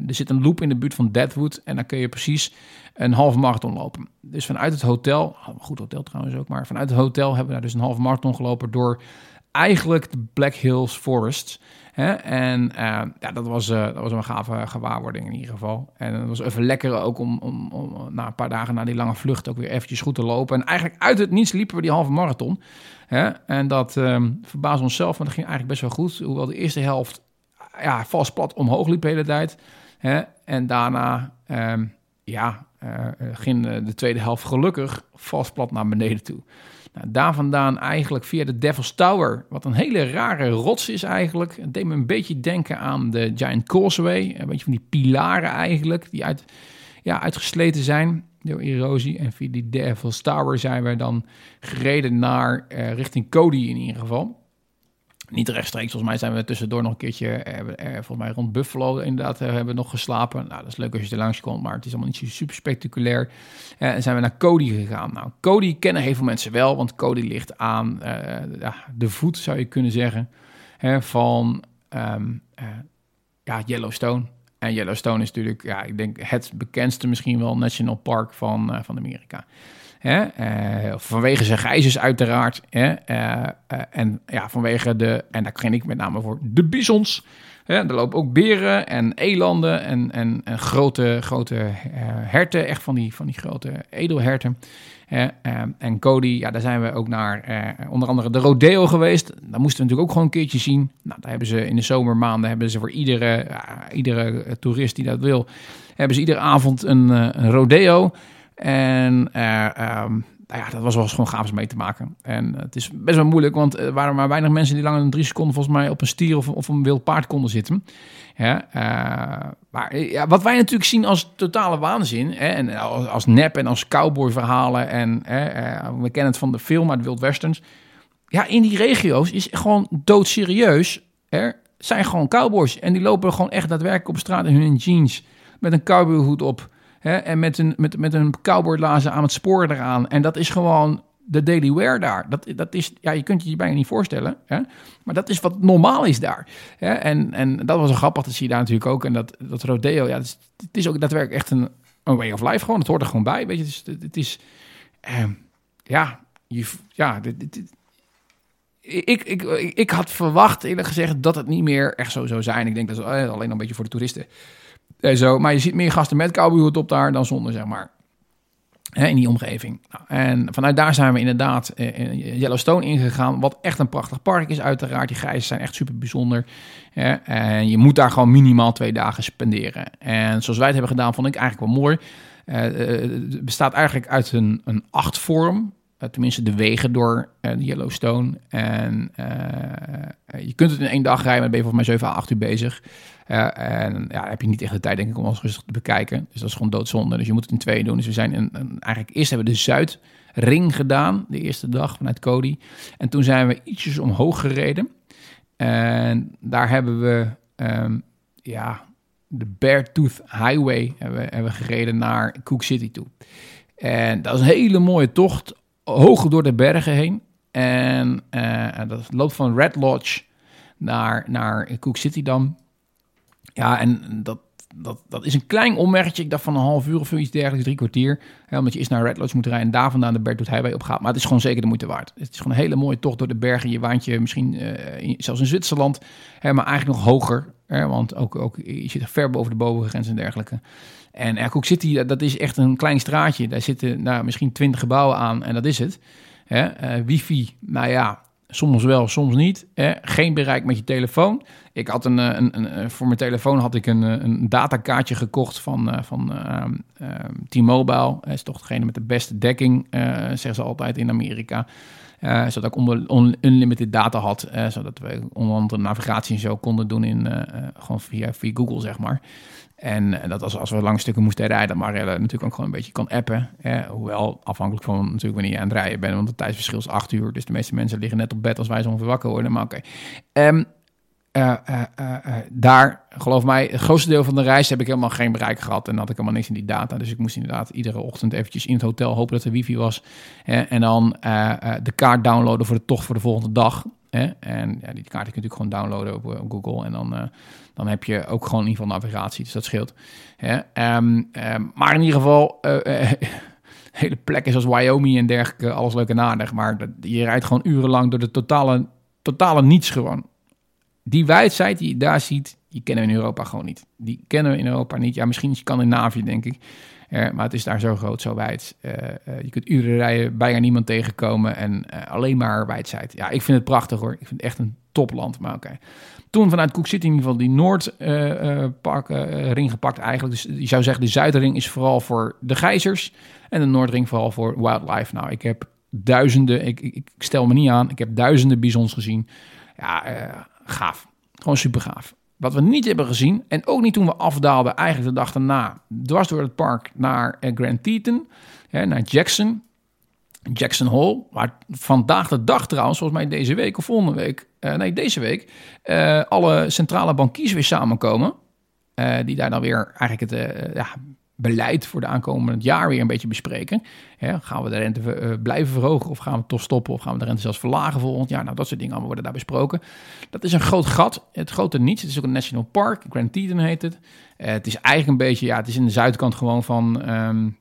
er zit een loop in de buurt van Deadwood. En dan kun je precies een halve marathon lopen. Dus vanuit het hotel, goed hotel trouwens ook, maar vanuit het hotel hebben we daar dus een halve marathon gelopen door eigenlijk de Black Hills Forest. Hè? En uh, ja, dat was, uh, dat was een gave gewaarwording in ieder geval. En het was even lekker ook om, om, om na een paar dagen na die lange vlucht ook weer eventjes goed te lopen. En eigenlijk uit het niets liepen we die halve marathon. Hè? En dat um, verbaasde onszelf, want dat ging eigenlijk best wel goed. Hoewel de eerste helft ja, vast plat omhoog liep de hele tijd. Hè? En daarna um, ja, uh, ging de tweede helft gelukkig vast plat naar beneden toe. Nou, daar vandaan eigenlijk via de Devil's Tower, wat een hele rare rots is eigenlijk. Het deed me een beetje denken aan de Giant Causeway. Een beetje van die pilaren eigenlijk, die uit, ja, uitgesleten zijn. door erosie. En via die Devil's Tower zijn we dan gereden naar richting Cody in ieder geval. Niet rechtstreeks, volgens mij zijn we tussendoor nog een keertje, eh, volgens mij rond Buffalo inderdaad, eh, hebben we nog geslapen. Nou, dat is leuk als je er langs komt, maar het is allemaal niet super spectaculair. Eh, en zijn we naar Cody gegaan. Nou, Cody kennen heel veel mensen wel, want Cody ligt aan de voet, zou je kunnen zeggen, hè, van um, ja, Yellowstone. En Yellowstone is natuurlijk, ja, ik denk het bekendste misschien wel national park van, van Amerika. Hè? Uh, vanwege zijn gijzers uiteraard. Hè? Uh, uh, en ja, vanwege de, en daar ken ik met name voor, de bisons. Hè? Er lopen ook beren en elanden en, en, en grote, grote herten. Echt van die, van die grote edelherten. en Cody, ja, daar zijn we ook naar onder andere de rodeo geweest. Daar moesten we natuurlijk ook gewoon een keertje zien. Nou, daar hebben ze in de zomermaanden hebben ze voor iedere, iedere toerist die dat wil, hebben ze iedere avond een, een rodeo. En uh, um, nou ja, dat was wel gewoon gaaf mee te maken. En het is best wel moeilijk, want er waren maar weinig mensen die langer dan drie seconden volgens mij op een stier of, of een wild paard konden zitten. Uh, maar ja, wat wij natuurlijk zien als totale waanzin, hè, en als, nep en als cowboy verhalen, en uh, we kennen het van de film uit Wild Westerns. Ja, in die regio's is gewoon doodserieus. Er zijn gewoon cowboys en die lopen gewoon echt daadwerkelijk op straat in hun jeans met een cowboyhoed op. Hè, en met een, met, met een cowboylazen aan het spoor eraan. En dat is gewoon de daily wear daar. Dat, dat is, ja, je kunt je je bijna niet voorstellen. Hè? Maar dat is wat normaal is daar. Hè? En, en dat was een grappig, dat zie je daar natuurlijk ook. En dat, dat rodeo, ja, het is, het is ook daadwerkelijk echt een, een way of life gewoon. Het hoort er gewoon bij, weet je. Het is, het is eh, ja, je, ja, dit, ik, ik, ik, had verwacht, eerlijk gezegd, dat het niet meer echt zo zou zijn. Ik denk dat is alleen nog een beetje voor de toeristen. Eh, zo, maar je ziet meer gasten met cowboyhoed op daar dan zonder, zeg maar. Hè, in die omgeving. Nou, en vanuit daar zijn we inderdaad eh, in Yellowstone ingegaan. Wat echt een prachtig park is, uiteraard. Die gijzen zijn echt super bijzonder. Hè, en je moet daar gewoon minimaal twee dagen spenderen. En zoals wij het hebben gedaan, vond ik eigenlijk wel mooi. Uh, het bestaat eigenlijk uit een, een achtvorm. Uh, tenminste, de wegen door de Yellowstone. En je kunt het in één dag rijden, maar ben je volgens mij 7 à 8 uur bezig. Uh, en ja, heb je niet echt de tijd, denk ik, om alles rustig te bekijken. Dus dat is gewoon doodzonde. Dus je moet het in twee doen. Dus we zijn in, eigenlijk eerst hebben we de Zuidring gedaan, de eerste dag vanuit Cody. En toen zijn we ietsjes omhoog gereden. En daar hebben we, um, ja, de Beartooth Highway hebben, hebben gereden naar Cook City toe. En dat is een hele mooie tocht, hoog door de bergen heen. En uh, dat loopt van Red Lodge naar, naar Cook City dan. Ja, en dat, dat, dat is een klein ommerkje. Ik dacht van een half uur of zoiets dergelijks, drie kwartier. Hè, omdat je eerst naar Red Lodge moet rijden en daar vandaan de Berthoud Highway op gaat. Maar het is gewoon zeker de moeite waard. Het is gewoon een hele mooie tocht door de bergen. Je waant je misschien uh, zelfs in Zwitserland, hè, maar eigenlijk nog hoger. Hè, want ook, ook, je zit ver boven de bovengrens en dergelijke. En Aircook City, dat is echt een klein straatje. Daar zitten nou, misschien twintig gebouwen aan en dat is het. Hè, uh, wifi, nou ja, Soms wel, soms niet. Geen bereik met je telefoon. Ik had een, een, een, eh, voor mijn telefoon had ik een, eh, een datakaartje gekocht van, van uh, T-Mobile. Dat is toch degene met de beste dekking, zeggen ze altijd in Amerika. zodat ik onder, unlimited data had. zodat we onder andere navigatie en zo konden doen in, gewoon via, via Google, zeg maar. En dat als, als we lange stukken moesten rijden, uh, natuurlijk ook gewoon een beetje kan appen. hoewel afhankelijk van natuurlijk wanneer je aan het rijden bent, want het tijdsverschil is acht uur. Dus de meeste mensen liggen net op bed als wij zo ongeveer wakker worden. Maar oké. Okay. Uh, daar, geloof mij, het grootste deel van de reis heb ik helemaal geen bereik gehad. En had ik helemaal niks in die data. Dus ik moest inderdaad iedere ochtend eventjes in het hotel hopen dat er wifi was. en dan de kaart downloaden voor de tocht voor de volgende dag. En ja, die kaart kun je natuurlijk gewoon downloaden op, op Google. En dan dan heb je ook gewoon in ieder geval navigatie. Dus dat scheelt. Ehm, ehm, maar in ieder geval, uh, hele plekken zoals Wyoming en dergelijke, alles leuk en. Maar je rijdt gewoon urenlang door de totale, totale niets gewoon. Die wijdheid die je daar ziet, die kennen we in Europa gewoon niet. Die kennen we in Europa niet. Ja, misschien Scandinavië, denk ik. Maar het is daar zo groot, zo wijd. Uh, je kunt uren rijden, bijna niemand tegenkomen en alleen maar wijdheid. Ja, ik vind het prachtig hoor. Ik vind het echt een topland. Maar oké toen vanuit Cook City in ieder geval die Noordpark uh, uh, ring gepakt eigenlijk. Dus je zou zeggen, de Zuidring is vooral voor de gijzers en de Noordring vooral voor wildlife. Nou, ik heb duizenden, ik, ik, stel me niet aan, ik heb duizenden bisons gezien. Ja, gaaf. Gewoon super gaaf. Wat we niet hebben gezien, en ook niet toen we afdaalden, eigenlijk de dag daarna, dwars door het park naar uh, Grand Teton, naar Jackson, Jackson Hole, waar vandaag de dag trouwens, volgens mij deze week of volgende week, uh, nee, deze week, uh, alle centrale bankiers weer samenkomen. Die daar dan weer eigenlijk het ja, beleid voor de aankomende jaar weer een beetje bespreken. Gaan we de rente blijven verhogen of gaan we toch stoppen of gaan we de rente zelfs verlagen volgend jaar? Nou, dat soort dingen allemaal worden daar besproken. Dat is een groot gat, het grote niets. Het is ook een national park, Grand Teton heet het. het is eigenlijk een beetje, ja, het is in de zuidkant gewoon van... Um,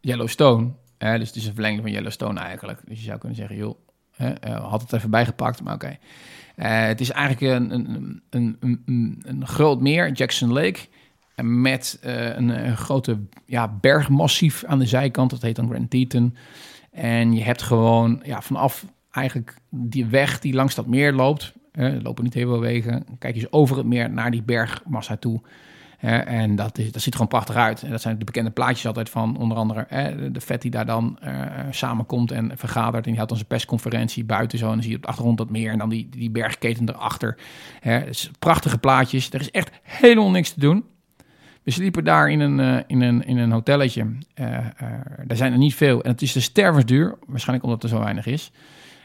Yellowstone. Hè, dus het is een verlenging van Yellowstone eigenlijk. Dus je zou kunnen zeggen, joh, had het even bijgepakt, maar oké. Uh, het is eigenlijk een, een, een, een, een groot meer, Jackson Lake, met uh, een, grote ja, bergmassief aan de zijkant. Dat heet dan Grand Teton. En je hebt gewoon ja, vanaf eigenlijk die weg die langs dat meer loopt. lopen niet heel veel wegen. Kijk je over het meer naar die bergmassa toe en dat, is, dat ziet gewoon prachtig uit. En dat zijn de bekende plaatjes altijd van onder andere de vet die daar dan uh, samenkomt en vergadert. En die houdt dan zijn persconferentie buiten zo. En dan zie je op de achtergrond dat meer en dan die, die bergketen erachter. Dus prachtige plaatjes. Er is echt helemaal niks te doen. We sliepen daar in een, uh, in een, in een hotelletje. Daar zijn er niet veel. En het is de stervensduur. Waarschijnlijk omdat er zo weinig is.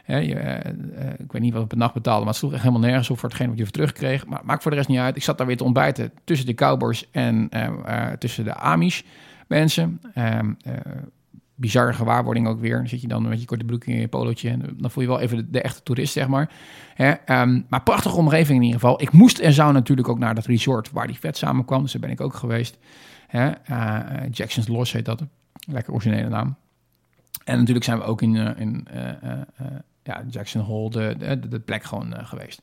Hè, je, uh, ik weet niet wat ik per nacht betaalde, maar het sloeg echt helemaal nergens op voor hetgeen wat je voor terugkreeg. Maar maakt voor de rest niet uit. Ik zat daar weer te ontbijten tussen de Cowboys en uh, tussen de Amish mensen. Ehm, bizarre gewaarwording ook weer. Dan zit je dan met je korte broek in je polootje en dan voel je wel even de, echte toerist, zeg maar. Hè, um, maar prachtige omgeving in ieder geval. Ik moest en zou natuurlijk ook naar dat resort waar die vet samenkwam, dus daar ben ik ook geweest. Hè, Jackson's Loss heet dat. Lekker originele naam. En natuurlijk zijn we ook in, in ja, Jackson Hole de, de, plek gewoon uh, geweest.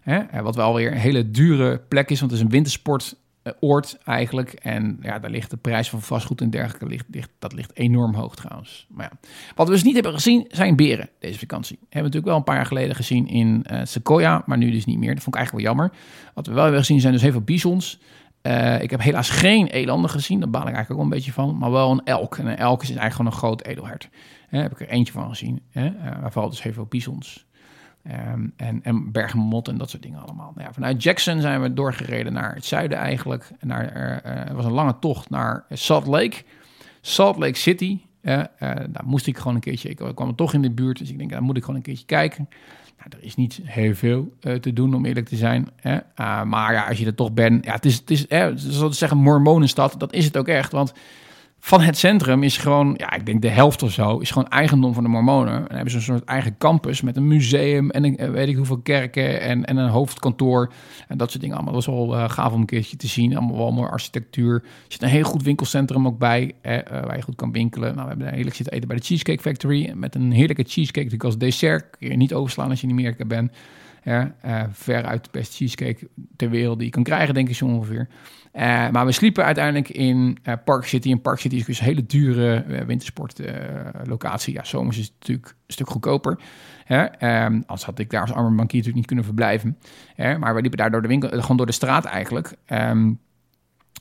Hè? Wat wel weer een hele dure plek is, want het is een wintersportoord eigenlijk. En ja, daar ligt de prijs van vastgoed en dergelijke, ligt, dat ligt enorm hoog trouwens. Maar ja. Wat we dus niet hebben gezien, zijn beren deze vakantie. We hebben natuurlijk wel een paar jaar geleden gezien in uh, Sequoia, maar nu dus niet meer. Dat vond ik eigenlijk wel jammer. Wat we wel hebben gezien zijn dus heel veel bisons. Uh, ik heb helaas geen elanden gezien, daar baal ik eigenlijk ook een beetje van. Maar wel een elk. En een elk is eigenlijk gewoon een groot edelhert. Hè, heb ik er eentje van gezien. Hè, waar valt dus heel veel bisons. Um, en, en bergmot en dat soort dingen allemaal. Nou ja, vanuit Jackson zijn we doorgereden naar het zuiden eigenlijk. Naar, uh, er was een lange tocht naar Salt Lake. Salt Lake City. daar moest ik gewoon een keertje... Ik kwam toch in de buurt, dus ik denk, daar moet ik gewoon een keertje kijken. Nou, er is niet heel veel te doen, om eerlijk te zijn. Hè? Uh, maar ja, als je er toch bent... Ja, het is, het is hè, zoals zeggen, mormonenstad. Dat is het ook echt, want van het centrum is gewoon, ja, ik denk de helft of zo, is gewoon eigendom van de Mormonen. En hebben ze een soort eigen campus met een museum en een, weet ik hoeveel kerken en, en een hoofdkantoor en dat soort dingen allemaal. Dat was wel uh, gaaf om een keertje te zien. Allemaal wel mooi architectuur. Er zit een heel goed winkelcentrum ook bij, eh, waar je goed kan winkelen. Nou, we hebben heerlijk zitten eten bij de Cheesecake Factory met een heerlijke cheesecake natuurlijk als dessert. Kun je niet overslaan als je in Amerika bent. Uh, ver uit de beste cheesecake ter wereld die je kan krijgen, denk ik zo ongeveer. Uh, maar we sliepen uiteindelijk in uh, Park City. En Park City is dus een hele dure wintersportlocatie. ja, zomers is het natuurlijk een stuk goedkoper. Hè? Als had ik daar als arme bankier natuurlijk niet kunnen verblijven. Hè? Maar we liepen daar door de winkel, gewoon door de straat eigenlijk. Um,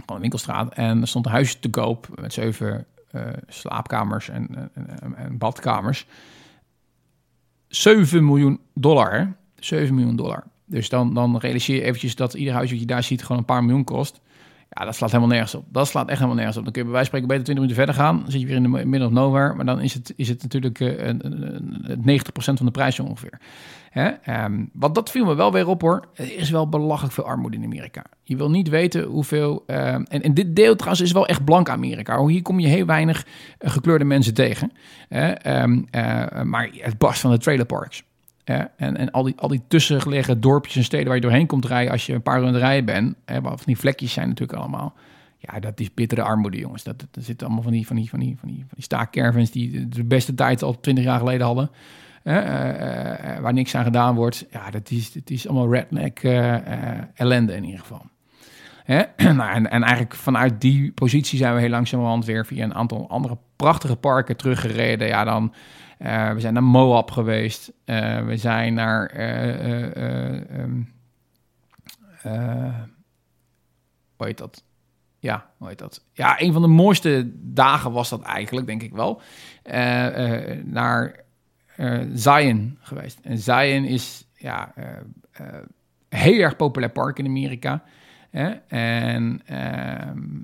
gewoon winkelstraat. En er stond een huisje te koop met zeven slaapkamers en, en, en badkamers. 7 miljoen dollar. 7 miljoen dollar. Dus dan, dan realiseer je eventjes dat ieder huis wat je daar ziet gewoon een paar miljoen kost. Ja, dat slaat helemaal nergens op. Dat slaat echt helemaal nergens op. Dan kun je bij wijze spreken beter 20 minuten verder gaan. Dan zit je weer in de middle of nowhere. Maar dan is het, is het natuurlijk uh, uh, 90% van de prijs ongeveer. Hè? Um, want dat viel me wel weer op hoor. Er is wel belachelijk veel armoede in Amerika. Je wil niet weten hoeveel... Uh, en, en dit deel trouwens is wel echt blank Amerika. Hier kom je heel weinig uh, gekleurde mensen tegen. Um, maar het barst van de trailerparks. En en al, die, al die tussengelegen dorpjes en steden waar je doorheen komt rijden als je een paar uur rijden bent, hè, van die vlekjes zijn natuurlijk allemaal. Ja, dat is bittere armoede, jongens. Dat, dat, zitten allemaal van die, van die, van die, van die, van die die de beste tijd al twintig jaar geleden hadden. Hè, uh, uh, waar niks aan gedaan wordt. Ja, dat is, dat is allemaal redneck ellende in ieder geval. Hè? nou, en, en eigenlijk vanuit die positie zijn we heel langzamerhand weer via een aantal andere prachtige parken teruggereden. Ja, dan uh, we zijn naar Moab geweest. Uh, we zijn naar. Uh, hoe heet dat? Ja, hoe heet dat? Ja, een van de mooiste dagen was dat eigenlijk, denk ik wel. naar Zion geweest. En Zion is, ja, heel erg populair park in Amerika. En ehm,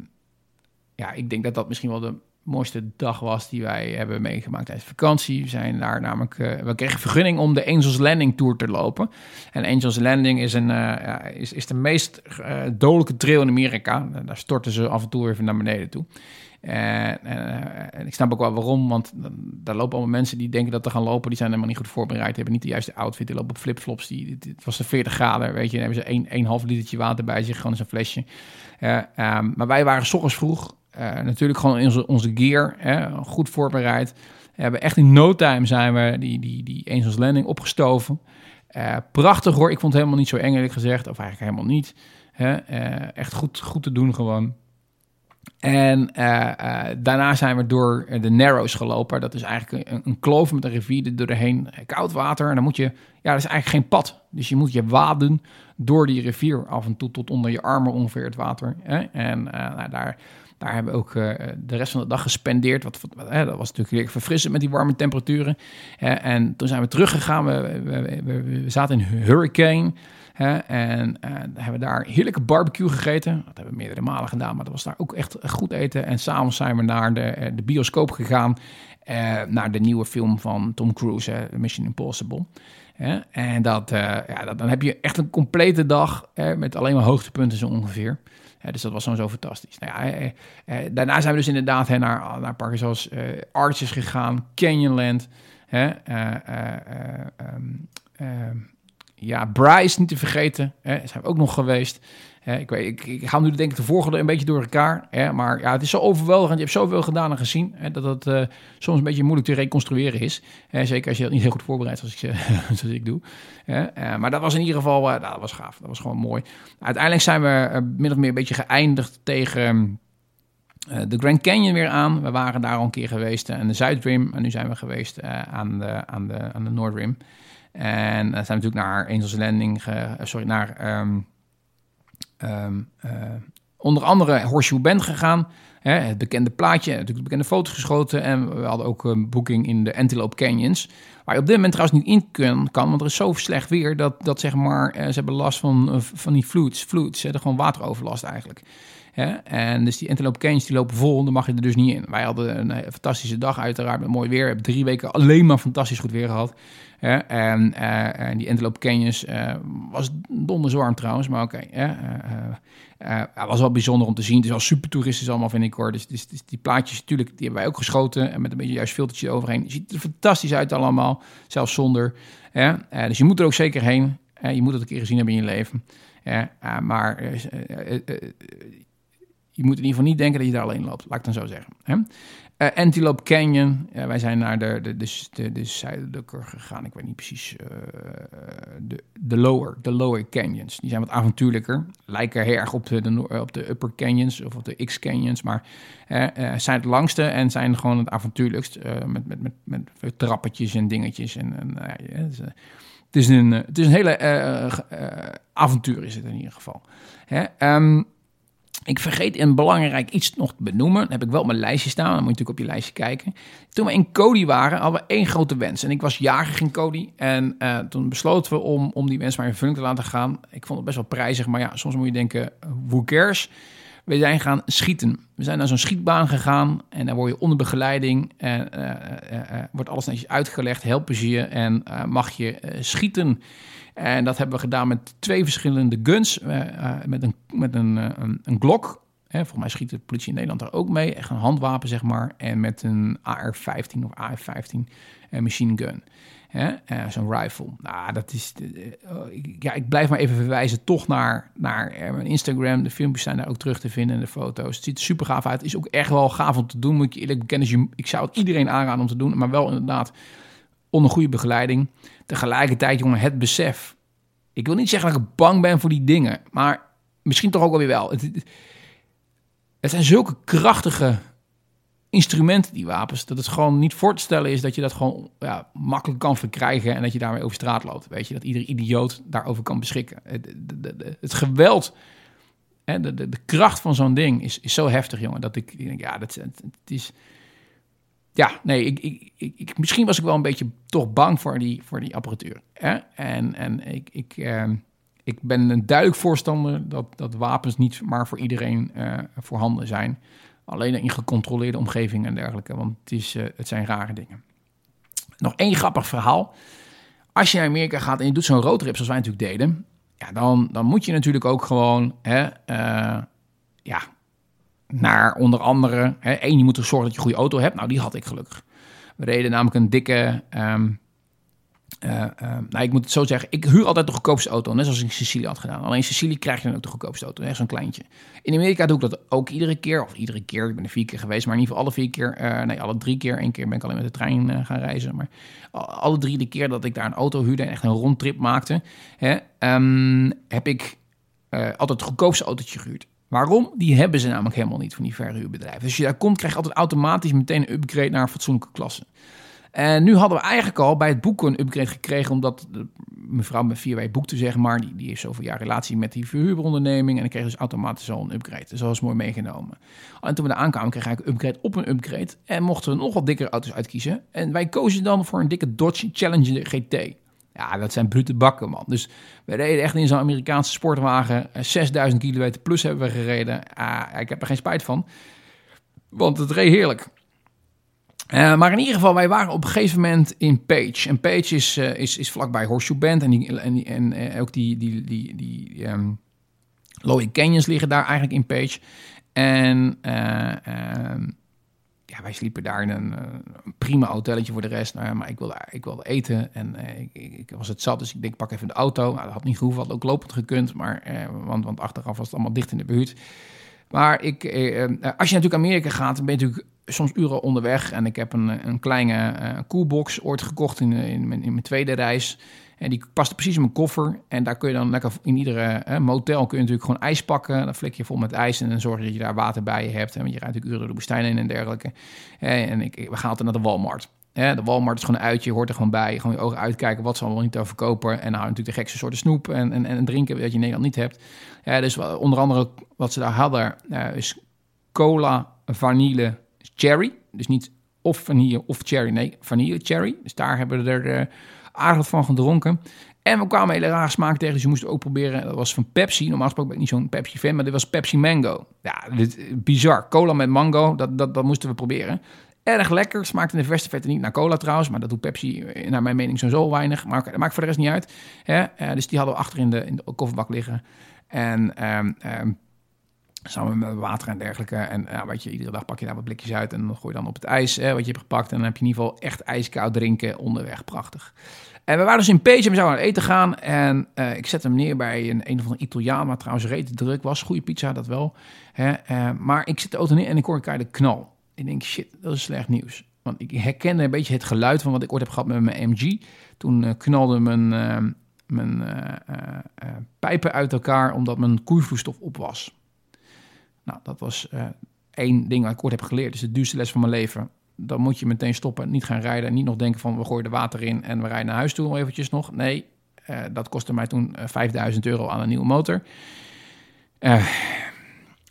ja, ik denk dat dat misschien wel de mooiste dag was die wij hebben meegemaakt tijdens vakantie. We zijn daar namelijk, uh, we kregen vergunning om de Angels Landing Tour te lopen. En Angels Landing is, een, uh, ja, is, is de meest uh, dodelijke trail in Amerika. Daar storten ze af en toe even naar beneden toe. En, ik snap ook wel waarom, want daar lopen allemaal mensen die denken dat te gaan lopen. Die zijn helemaal niet goed voorbereid, hebben niet de juiste outfit. Die lopen op flipflops. Die, het was de 40 graden, weet je. Dan hebben ze een, een half litertje water bij zich, gewoon eens een flesje. Um, maar wij waren s ochtends vroeg natuurlijk gewoon onze, onze gear, hè, goed voorbereid. We hebben echt in no time zijn we die, die, die Landing opgestoven. Uh, prachtig hoor, ik vond het helemaal niet zo eng eerlijk gezegd, of eigenlijk helemaal niet. Hè. Uh, echt goed, goed te doen gewoon. En daarna zijn we door de Narrows gelopen. Dat is eigenlijk een, een kloof met een rivier er doorheen. Koud water. En dan moet je, ja, dat is eigenlijk geen pad. Dus je moet je waden door die rivier af en toe tot onder je armen ongeveer het water. Hè? En nou, daar daar hebben we ook uh, de rest van de dag gespendeerd. Wat, dat was natuurlijk weer verfrissend met die warme temperaturen. En toen zijn we teruggegaan. We, we, we, zaten in Hurricane. en uh, hebben daar heerlijke barbecue gegeten. Dat hebben we meerdere malen gedaan, maar dat was daar ook echt goed eten. En s'avonds zijn we naar de, de bioscoop gegaan. naar de nieuwe film van Tom Cruise, Mission Impossible. en dat, ja, dan heb je echt een complete dag met alleen maar hoogtepunten zo ongeveer dus dat was zo, zo fantastisch. Nou ja, eh, eh, daarna zijn we dus inderdaad hè, naar, naar parken zoals Arches gegaan, Canyonland. Hè, um, ja, Bryce niet te vergeten. Hè, zijn we ook nog geweest ik, weet, ik, ik nu denk ik de volgende een beetje door elkaar. Hè, maar ja, het is zo overweldigend. Je hebt zoveel gedaan en gezien. Hè, dat het uh, soms een beetje moeilijk te reconstrueren is. Hè, zeker als je dat niet heel goed voorbereidt zoals ik, zoals ik doe. Uh, maar dat was in ieder geval uh, dat was gaaf. Dat was gewoon mooi. Uiteindelijk zijn we min of meer een beetje geëindigd tegen de Grand Canyon weer aan. We waren daar al een keer geweest aan de Zuidrim. En nu zijn we geweest aan, de, aan, de, aan de Noordrim. En zijn we natuurlijk naar Angels Landing, sorry, naar... Um, um, uh, onder andere Horseshoe Bend gegaan. Hè, het bekende plaatje, natuurlijk de bekende foto's geschoten. En we hadden ook een boeking in de Antelope Canyons. Waar je op dit moment trouwens niet in kan, kan want er is zo slecht weer dat, dat zeg maar, eh, ze hebben last van, eh, van die floods. floods hè, gewoon wateroverlast eigenlijk. En dus die Antelope Canyons die lopen vol, dan mag je er dus niet in. Wij hadden een fantastische dag uiteraard met mooi weer. We hebben drie weken alleen maar fantastisch goed weer gehad. En, uh, en, die Antelope Canyons uh, was donderzwarm trouwens, maar oké. Het was wel bijzonder om te zien. Het is wel super toeristisch allemaal, vind ik hoor. Dus, dus, dus, die plaatjes natuurlijk, die hebben wij ook geschoten. En met een beetje juist filtertje overheen. Ziet er fantastisch uit allemaal, zelfs zonder. dus je moet er ook zeker heen. je moet het een keer gezien hebben in je leven. maar je moet in ieder geval niet denken dat je daar alleen loopt, laat ik dan zo zeggen. Hè? Uh, Antelope Canyon, wij zijn naar de, de, de, de, de zuidelijker gegaan. Ik weet niet precies. Uh, de, de, lower, de lower canyons. Die zijn wat avontuurlijker. Lijken heel erg op de, de, op de upper canyons of op de X-canyons. Maar zijn het langste en zijn gewoon het avontuurlijkst. met, met, met, met trappetjes en dingetjes. En, en het, is een, het is een hele avontuur is het in ieder geval. Hè? Um, ik vergeet een belangrijk iets nog te benoemen. Heb ik wel op mijn lijstje staan. Dan moet je natuurlijk op je lijstje kijken. Toen we in Cody waren, hadden we één grote wens. En ik was jager in Cody. En uh, toen besloten we om, om die wens maar in vulling te laten gaan. Ik vond het best wel prijzig. Maar ja, soms moet je denken, who cares? We zijn gaan schieten. We zijn naar zo'n schietbaan gegaan. En dan word je onder begeleiding. En uh, uh, wordt alles netjes uitgelegd. Helpen ze je. En mag je schieten. En dat hebben we gedaan met twee verschillende guns. Met een, met een, een, Glock. Hè, volgens mij schiet de politie in Nederland daar ook mee. Echt een handwapen, zeg maar. En met een AR-15 of AR-15 uh, machine gun. Zo'n rifle. Nou, dat is. ja, ik blijf maar even verwijzen toch naar, naar mijn Instagram. De filmpjes zijn daar ook terug te vinden en de foto's. Het ziet er super gaaf uit. Is ook echt wel gaaf om te doen. Moet je eerlijk bekennen. Ik zou het iedereen aanraden om te doen. Maar wel inderdaad onder goede begeleiding. Tegelijkertijd, jongen, het besef. Ik wil niet zeggen dat ik bang ben voor die dingen, maar misschien toch ook alweer wel. Het, het zijn zulke krachtige instrumenten, die wapens, dat het gewoon niet voor te stellen is dat je dat gewoon ja, makkelijk kan verkrijgen en dat je daarmee over straat loopt. Weet je, dat ieder idioot daarover kan beschikken. Het, het geweld, hè, de, de, de kracht van zo'n ding is, is zo heftig, jongen, dat ik denk, ja, dat, het is ja, nee, ik, ik, ik, misschien was ik wel een beetje toch bang voor die, voor die apparatuur. Hè? En, en ik, ik, uh, ik ben een duidelijk voorstander dat, dat wapens niet maar voor iedereen uh, voorhanden zijn. Alleen in gecontroleerde omgevingen en dergelijke, want het, is, uh, het zijn rare dingen. Nog één grappig verhaal. Als je naar Amerika gaat en je doet zo'n roadtrip zoals wij natuurlijk deden, ja, dan, dan moet je natuurlijk ook gewoon hè, ja, naar onder andere, hè, één, je moet er zorgen dat je een goede auto hebt. Nou, die had ik gelukkig. We reden namelijk een dikke, um, uh, nou, ik moet het zo zeggen, ik huur altijd de goedkoopste auto, net zoals ik in Sicilië had gedaan. Alleen in Sicilië krijg je dan ook de goedkoopste auto, zo'n kleintje. In Amerika doe ik dat ook iedere keer, of iedere keer, ik ben er vier keer geweest, maar in ieder geval alle vier keer, uh, nee, alle drie keer. Eén keer ben ik alleen met de trein gaan reizen, maar alle drie de keer dat ik daar een auto huurde en echt een rondtrip maakte, hè, um, heb ik altijd het goedkoopste autootje gehuurd. Waarom? Die hebben ze namelijk helemaal niet van die verhuurbedrijven. Dus als je daar komt, krijg je altijd automatisch meteen een upgrade naar een fatsoenlijke klasse. En nu hadden we eigenlijk al bij het boeken een upgrade gekregen, omdat de mevrouw met vier wij boekte, zeg maar, die, die heeft zoveel jaar relatie met die verhuuronderneming. En ik kreeg dus automatisch al een upgrade. Dus dat was mooi meegenomen. En toen we daar aankwamen, kreeg ik een upgrade op een upgrade. En mochten we nog wat dikkere auto's uitkiezen. En wij kozen dan voor een dikke Dodge Challenger GT. Ja, dat zijn brute bakken, man. Dus we reden echt in zo'n Amerikaanse sportwagen. 6000 eh, kilometer plus hebben we gereden. Ah, ik heb er geen spijt van. Want het reed heerlijk. Uh, maar in ieder geval, wij waren op een gegeven moment in Page. En Page is, uh, is, is vlakbij Horseshoe Bend. En, die, en, en uh, ook die, die, die, die um, Canyons liggen daar eigenlijk in Page. En um, ja, wij sliepen daar in een, een, prima hotelletje voor de rest. Nou, maar ik wilde, ik wilde eten en ik, ik, was het zat, dus ik denk, pak even de auto. Nou, dat had niet gehoeven, had ook lopend gekund, maar, want, want achteraf was het allemaal dicht in de buurt. Maar ik, uh, als je natuurlijk Amerika gaat, dan ben je natuurlijk soms uren onderweg. En ik heb een, een kleine koelbox ooit gekocht in, in, mijn, in mijn tweede reis. En die paste precies in mijn koffer. En daar kun je dan lekker in iedere hè, motel kun je natuurlijk gewoon ijs pakken. Dan flik je vol met ijs en dan zorg je dat je daar water bij hebt. En je rijdt natuurlijk uren door de woestijn in en dergelijke. En ik, we gaan altijd naar de Walmart. de Walmart is gewoon een uitje, je hoort er gewoon bij. Gewoon je ogen uitkijken, wat ze allemaal niet over kopen. En dan natuurlijk de gekste soorten snoep en, en, en drinken dat je in Nederland niet hebt. Dus onder andere wat ze daar hadden is cola, vanille, cherry. Dus niet of vanille of cherry, nee, vanille cherry. Dus daar hebben we er aardig van gedronken. En we kwamen hele rare smaak tegen, dus je moest ook proberen. Dat was van Pepsi. Normaal gesproken ben ik niet zo'n Pepsi-fan, maar dit was Pepsi Mango. Ja, dit, bizar. Cola met mango, dat, dat, dat moesten we proberen. Erg lekker. Smaakte in de verste verte niet naar cola trouwens, maar dat doet Pepsi naar mijn mening zo weinig. Maar dat maakt voor de rest niet uit. Uh, dus die hadden we achter in de, in de kofferbak liggen. En um, um, samen met water en dergelijke. En ja, je, iedere dag pak je daar wat blikjes uit en dan gooi je dan op het ijs hè, wat je hebt gepakt. En dan heb je in ieder geval echt ijskoud drinken onderweg. Prachtig. En we waren dus in en we zouden naar eten gaan. En uh, ik zet hem neer bij een, een of andere Italiaan, waar trouwens reet druk was. Goede pizza, dat wel. Hè? Uh, maar ik zet de auto neer en ik hoor een de knal. Ik denk, shit, dat is slecht nieuws. Want ik herkende een beetje het geluid van wat ik ooit heb gehad met mijn MG. Toen uh, knalde mijn, mijn pijpen uit elkaar omdat mijn koeivloeistof op was. Nou, dat was één ding wat ik ooit heb geleerd. Dus de duurste les van mijn leven dan moet je meteen stoppen, niet gaan rijden. Niet nog denken van we gooien er water in en we rijden naar huis toe eventjes nog. Nee, uh, dat kostte mij toen 5000 euro aan een nieuwe motor.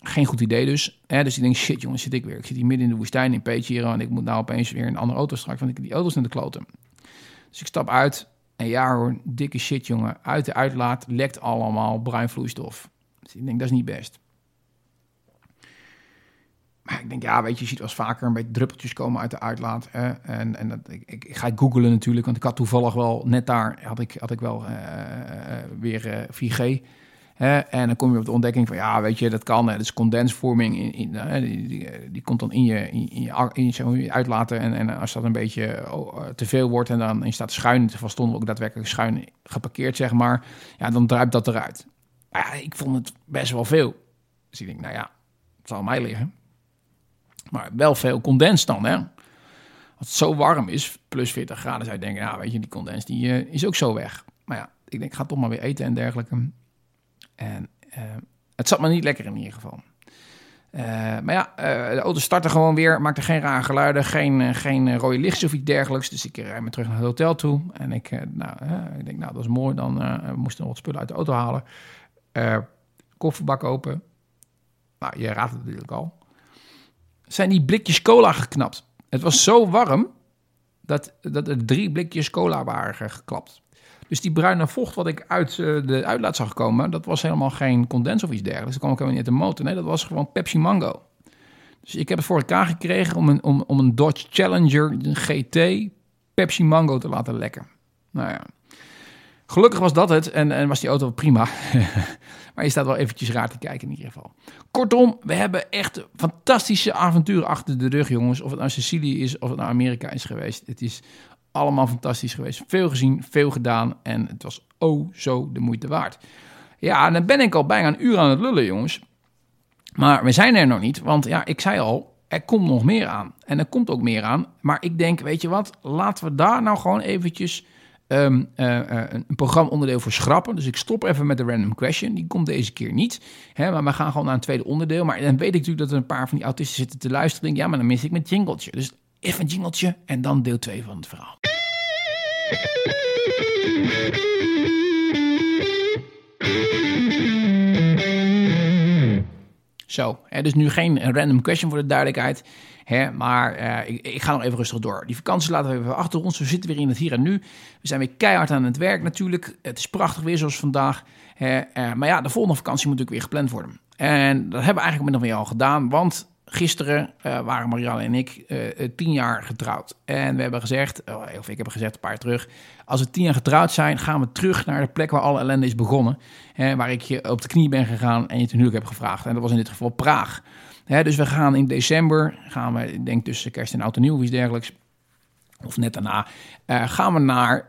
Geen goed idee dus. Hè? Dus ik denk, shit jongens, zit ik weer. Ik zit hier midden in de woestijn in Peechiro en ik moet nou opeens weer een andere auto straks, want ik die auto's naar de kloten. Dus ik stap uit en ja hoor, dikke shit jongen. Uit de uitlaat lekt allemaal bruin vloeistof. Dus ik denk, dat is niet best. Maar ik denk, ja, weet je, je ziet wel eens vaker een beetje druppeltjes komen uit de uitlaat. Hè? En, en dat, ik, ik, ga googlen natuurlijk, want ik had toevallig wel, net daar had ik, had ik wel uh, weer uh, 4G. Hè? En dan kom je op de ontdekking van, ja, weet je, dat kan. Dat is condensvorming, in, in, die, die, komt dan in je, in, je, in uitlaten. En, en als dat een beetje oh, te veel wordt en dan in staat schuin, van stonden we ook daadwerkelijk schuin geparkeerd, zeg maar. Ja, dan druipt dat eruit. Ja, ik vond het best wel veel. Dus ik denk, nou ja, het zal mij liggen. Maar wel veel condens dan, hè. Als het zo warm is, plus 40 graden, zou je denken, ja, weet je, die condens die, uh, is ook zo weg. Maar ja, ik denk, ik ga toch maar weer eten en dergelijke. En uh, het zat me niet lekker in ieder geval. Uh, maar ja, de auto startte gewoon weer, maakte geen rare geluiden, geen, geen rode lichtjes of iets dergelijks. Dus ik rijd me terug naar het hotel toe. En ik, nou, ik denk, nou, dat is mooi. Dan moesten we wat spullen uit de auto halen. kofferbak open. Nou, je raadt het natuurlijk al zijn die blikjes cola geknapt. Het was zo warm dat, dat er drie blikjes cola waren geklapt. Dus die bruine vocht wat ik uit uh, de uitlaat zag komen, dat was helemaal geen condens of iets dergelijks. Dat kwam ook helemaal niet uit de motor. Nee, dat was gewoon Pepsi Mango. Dus ik heb het voor elkaar gekregen om een, om, om een Dodge Challenger GT Pepsi Mango te laten lekken. Nou ja, gelukkig was dat het en, en was die auto prima. maar je staat wel eventjes raar te kijken in ieder geval. Kortom, we hebben echt fantastische avonturen achter de rug, jongens. Of het nou Sicilië is, of het nou Amerika is geweest. Het is allemaal fantastisch geweest. Veel gezien, veel gedaan en het was oh zo de moeite waard. Ja, dan ben ik al bijna een uur aan het lullen, jongens. Maar we zijn er nog niet, want ja, ik zei al, er komt nog meer aan. En er komt ook meer aan. Maar ik denk, weet je wat, laten we daar nou gewoon eventjes um, uh, een programma-onderdeel voor schrappen. Dus ik stop even met de random question. Die komt deze keer niet. Hè, maar we gaan gewoon naar een tweede onderdeel. Maar dan weet ik natuurlijk dat er een paar van die autisten zitten te luisteren. Ja, maar dan mis ik mijn jingletje. Dus even een jingletje en dan deel 2 van het verhaal. Zo, dus nu geen random question voor de duidelijkheid. Hè, maar uh, ik, ik, ga nog even rustig door. Die vakantie laten we even achter ons. We zitten weer in het hier en nu. We zijn weer keihard aan het werk natuurlijk. Het is prachtig weer zoals vandaag. Hè, uh, maar ja, de volgende vakantie moet natuurlijk weer gepland worden. En dat hebben we eigenlijk met nog meer al gedaan. Want gisteren uh, waren Marianne en ik uh, tien jaar getrouwd. En we hebben gezegd, of ik heb gezegd een paar terug... als we tien jaar getrouwd zijn, gaan we terug naar de plek waar alle ellende is begonnen. Hè, waar ik je op de knie ben gegaan en je ten huwelijk heb gevraagd. En dat was in dit geval Praag. Hè, dus we gaan in december, gaan we, ik denk tussen kerst en oud en nieuw of iets dergelijks... Of net daarna gaan we naar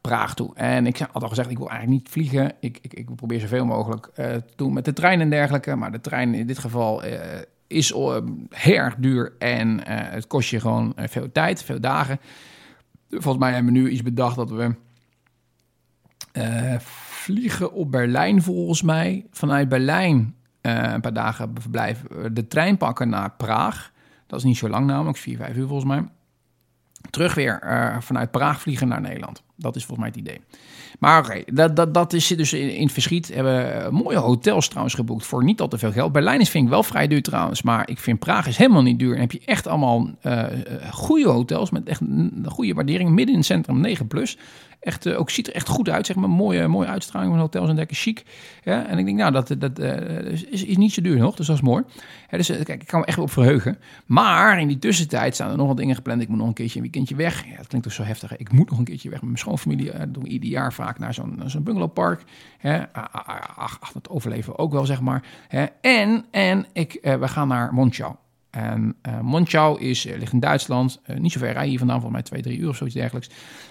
Praag toe. En ik had al gezegd, ik wil eigenlijk niet vliegen. Ik, ik, ik probeer zoveel mogelijk te doen met de trein en dergelijke. Maar de trein in dit geval is uh, heel erg duur en uh, het kost je gewoon uh, veel tijd, veel dagen. Volgens mij hebben we nu iets bedacht dat we vliegen op Berlijn volgens mij. Vanuit Berlijn een paar dagen verblijven, de trein pakken naar Praag. Dat is niet zo lang namelijk, 4, 5 uur volgens mij. Terug weer vanuit Praag vliegen naar Nederland. Dat is volgens mij het idee. Maar oké, dat, dat, dat is, dus in, in het verschiet. We hebben mooie hotels trouwens geboekt voor niet al te veel geld. Berlijn is vind ik wel vrij duur trouwens, maar ik vind Praag is helemaal niet duur. En heb je echt allemaal uh, goede hotels met echt een goede waardering. Midden in het centrum 9 plus. Echt, uh, ook ziet er echt goed uit, zeg maar. Mooie, mooie uitstraling van hotels en dekken, chic. Ja, en ik denk, nou, dat, dat uh, is, is niet zo duur nog, dus dat is mooi. Dus kijk, ik kan me echt op verheugen. Maar in die tussentijd staan er nog wat dingen gepland. Ik moet nog een keertje een weekendje weg. Ja, dat klinkt toch zo heftig. Ik moet nog een keertje weg met mijn schoonfamilie. Dat doen ieder jaar vaak naar zo'n zo'n bungalowpark. Hè. Ach, ach, dat overleven ook wel, zeg maar. Hè. En, en ik, we gaan naar Monschau. En uh, Monschau is, uh, ligt in Duitsland, uh, niet zo ver hier vandaan, volgens mij twee, drie uur of zoiets dergelijks.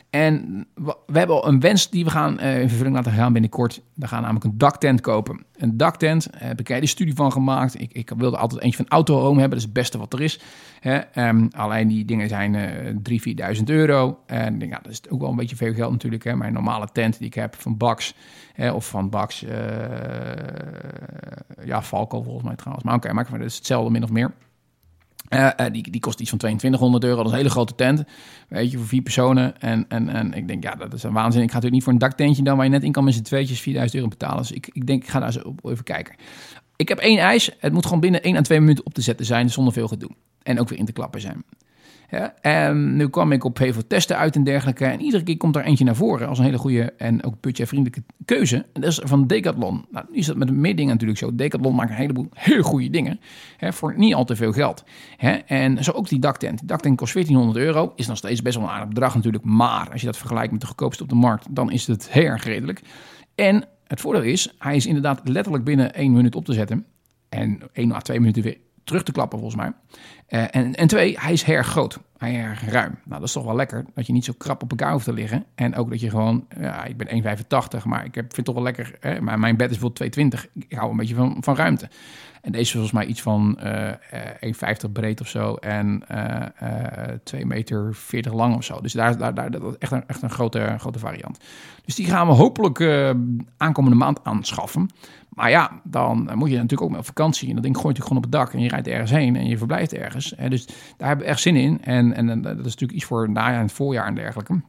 En we, hebben al een wens die we gaan in vervulling laten gaan binnenkort. We gaan namelijk een daktent kopen. Een daktent, heb ik de studie van gemaakt. Ik, ik wilde altijd eentje van Autohome hebben, dat is het beste wat er is. Hè? Um, alleen die dingen zijn 3.000, 4.000 euro. En dat is ook wel een beetje veel geld natuurlijk. Hè? Mijn normale tent die ik heb van Bax, hè, of van Bax, ja, Falco volgens mij trouwens. Maar oké, okay, maar dat is hetzelfde min of meer. Uh, uh, die, die kost iets van 2200 euro. Dat is een hele grote tent. Weet je, voor vier personen. En, en, en ik denk, ja, dat is een waanzin. Ik ga natuurlijk niet voor een daktentje dan waar je net in kan met z'n tweetjes 4000 euro betalen. Dus ik, ik denk, ik ga daar eens op even kijken. Ik heb één eis. Het moet gewoon binnen 1 à 2 minuten op te zetten zijn zonder veel gedoe. En ook weer in te klappen zijn. En nu kwam ik op heel veel testen uit en dergelijke. En iedere keer komt er eentje naar voren als een hele goede en ook budgetvriendelijke keuze. En dat is van Decathlon. Nou, nu is dat met meer dingen natuurlijk zo. Decathlon maakt een heleboel hele goede dingen hè, voor niet al te veel geld. Hè. En zo ook die daktent. Die daktent kost 1400 euro. Is nog steeds best wel een aardig bedrag natuurlijk. Maar als je dat vergelijkt met de goedkoopste op de markt, dan is het heel erg redelijk. En het voordeel is, hij is inderdaad letterlijk binnen één minuut op te zetten. En één à twee minuten weer terug te klappen volgens mij. Uh, en, en twee, hij is erg groot. Hij is erg ruim. Nou, dat is toch wel lekker. Dat je niet zo krap op elkaar hoeft te liggen. En ook dat je gewoon, ja, ik ben 1,85, maar ik heb, vind het toch wel lekker. Hè, maar mijn bed is wel 2,20. Ik hou een beetje van, van ruimte. En deze is volgens mij iets van uh, 1,50 breed of zo. En uh, 2 meter 40 lang of zo. Dus daar, daar, daar dat is echt een, echt een grote, grote variant. Dus die gaan we hopelijk aankomende maand aanschaffen. Maar ja, dan moet je natuurlijk ook met vakantie. En dat ding gooit je gewoon op het dak en je rijdt ergens heen en je verblijft ergens. Dus daar hebben we echt zin in. En, en, en dat is natuurlijk iets voor najaar en het voorjaar en dergelijke.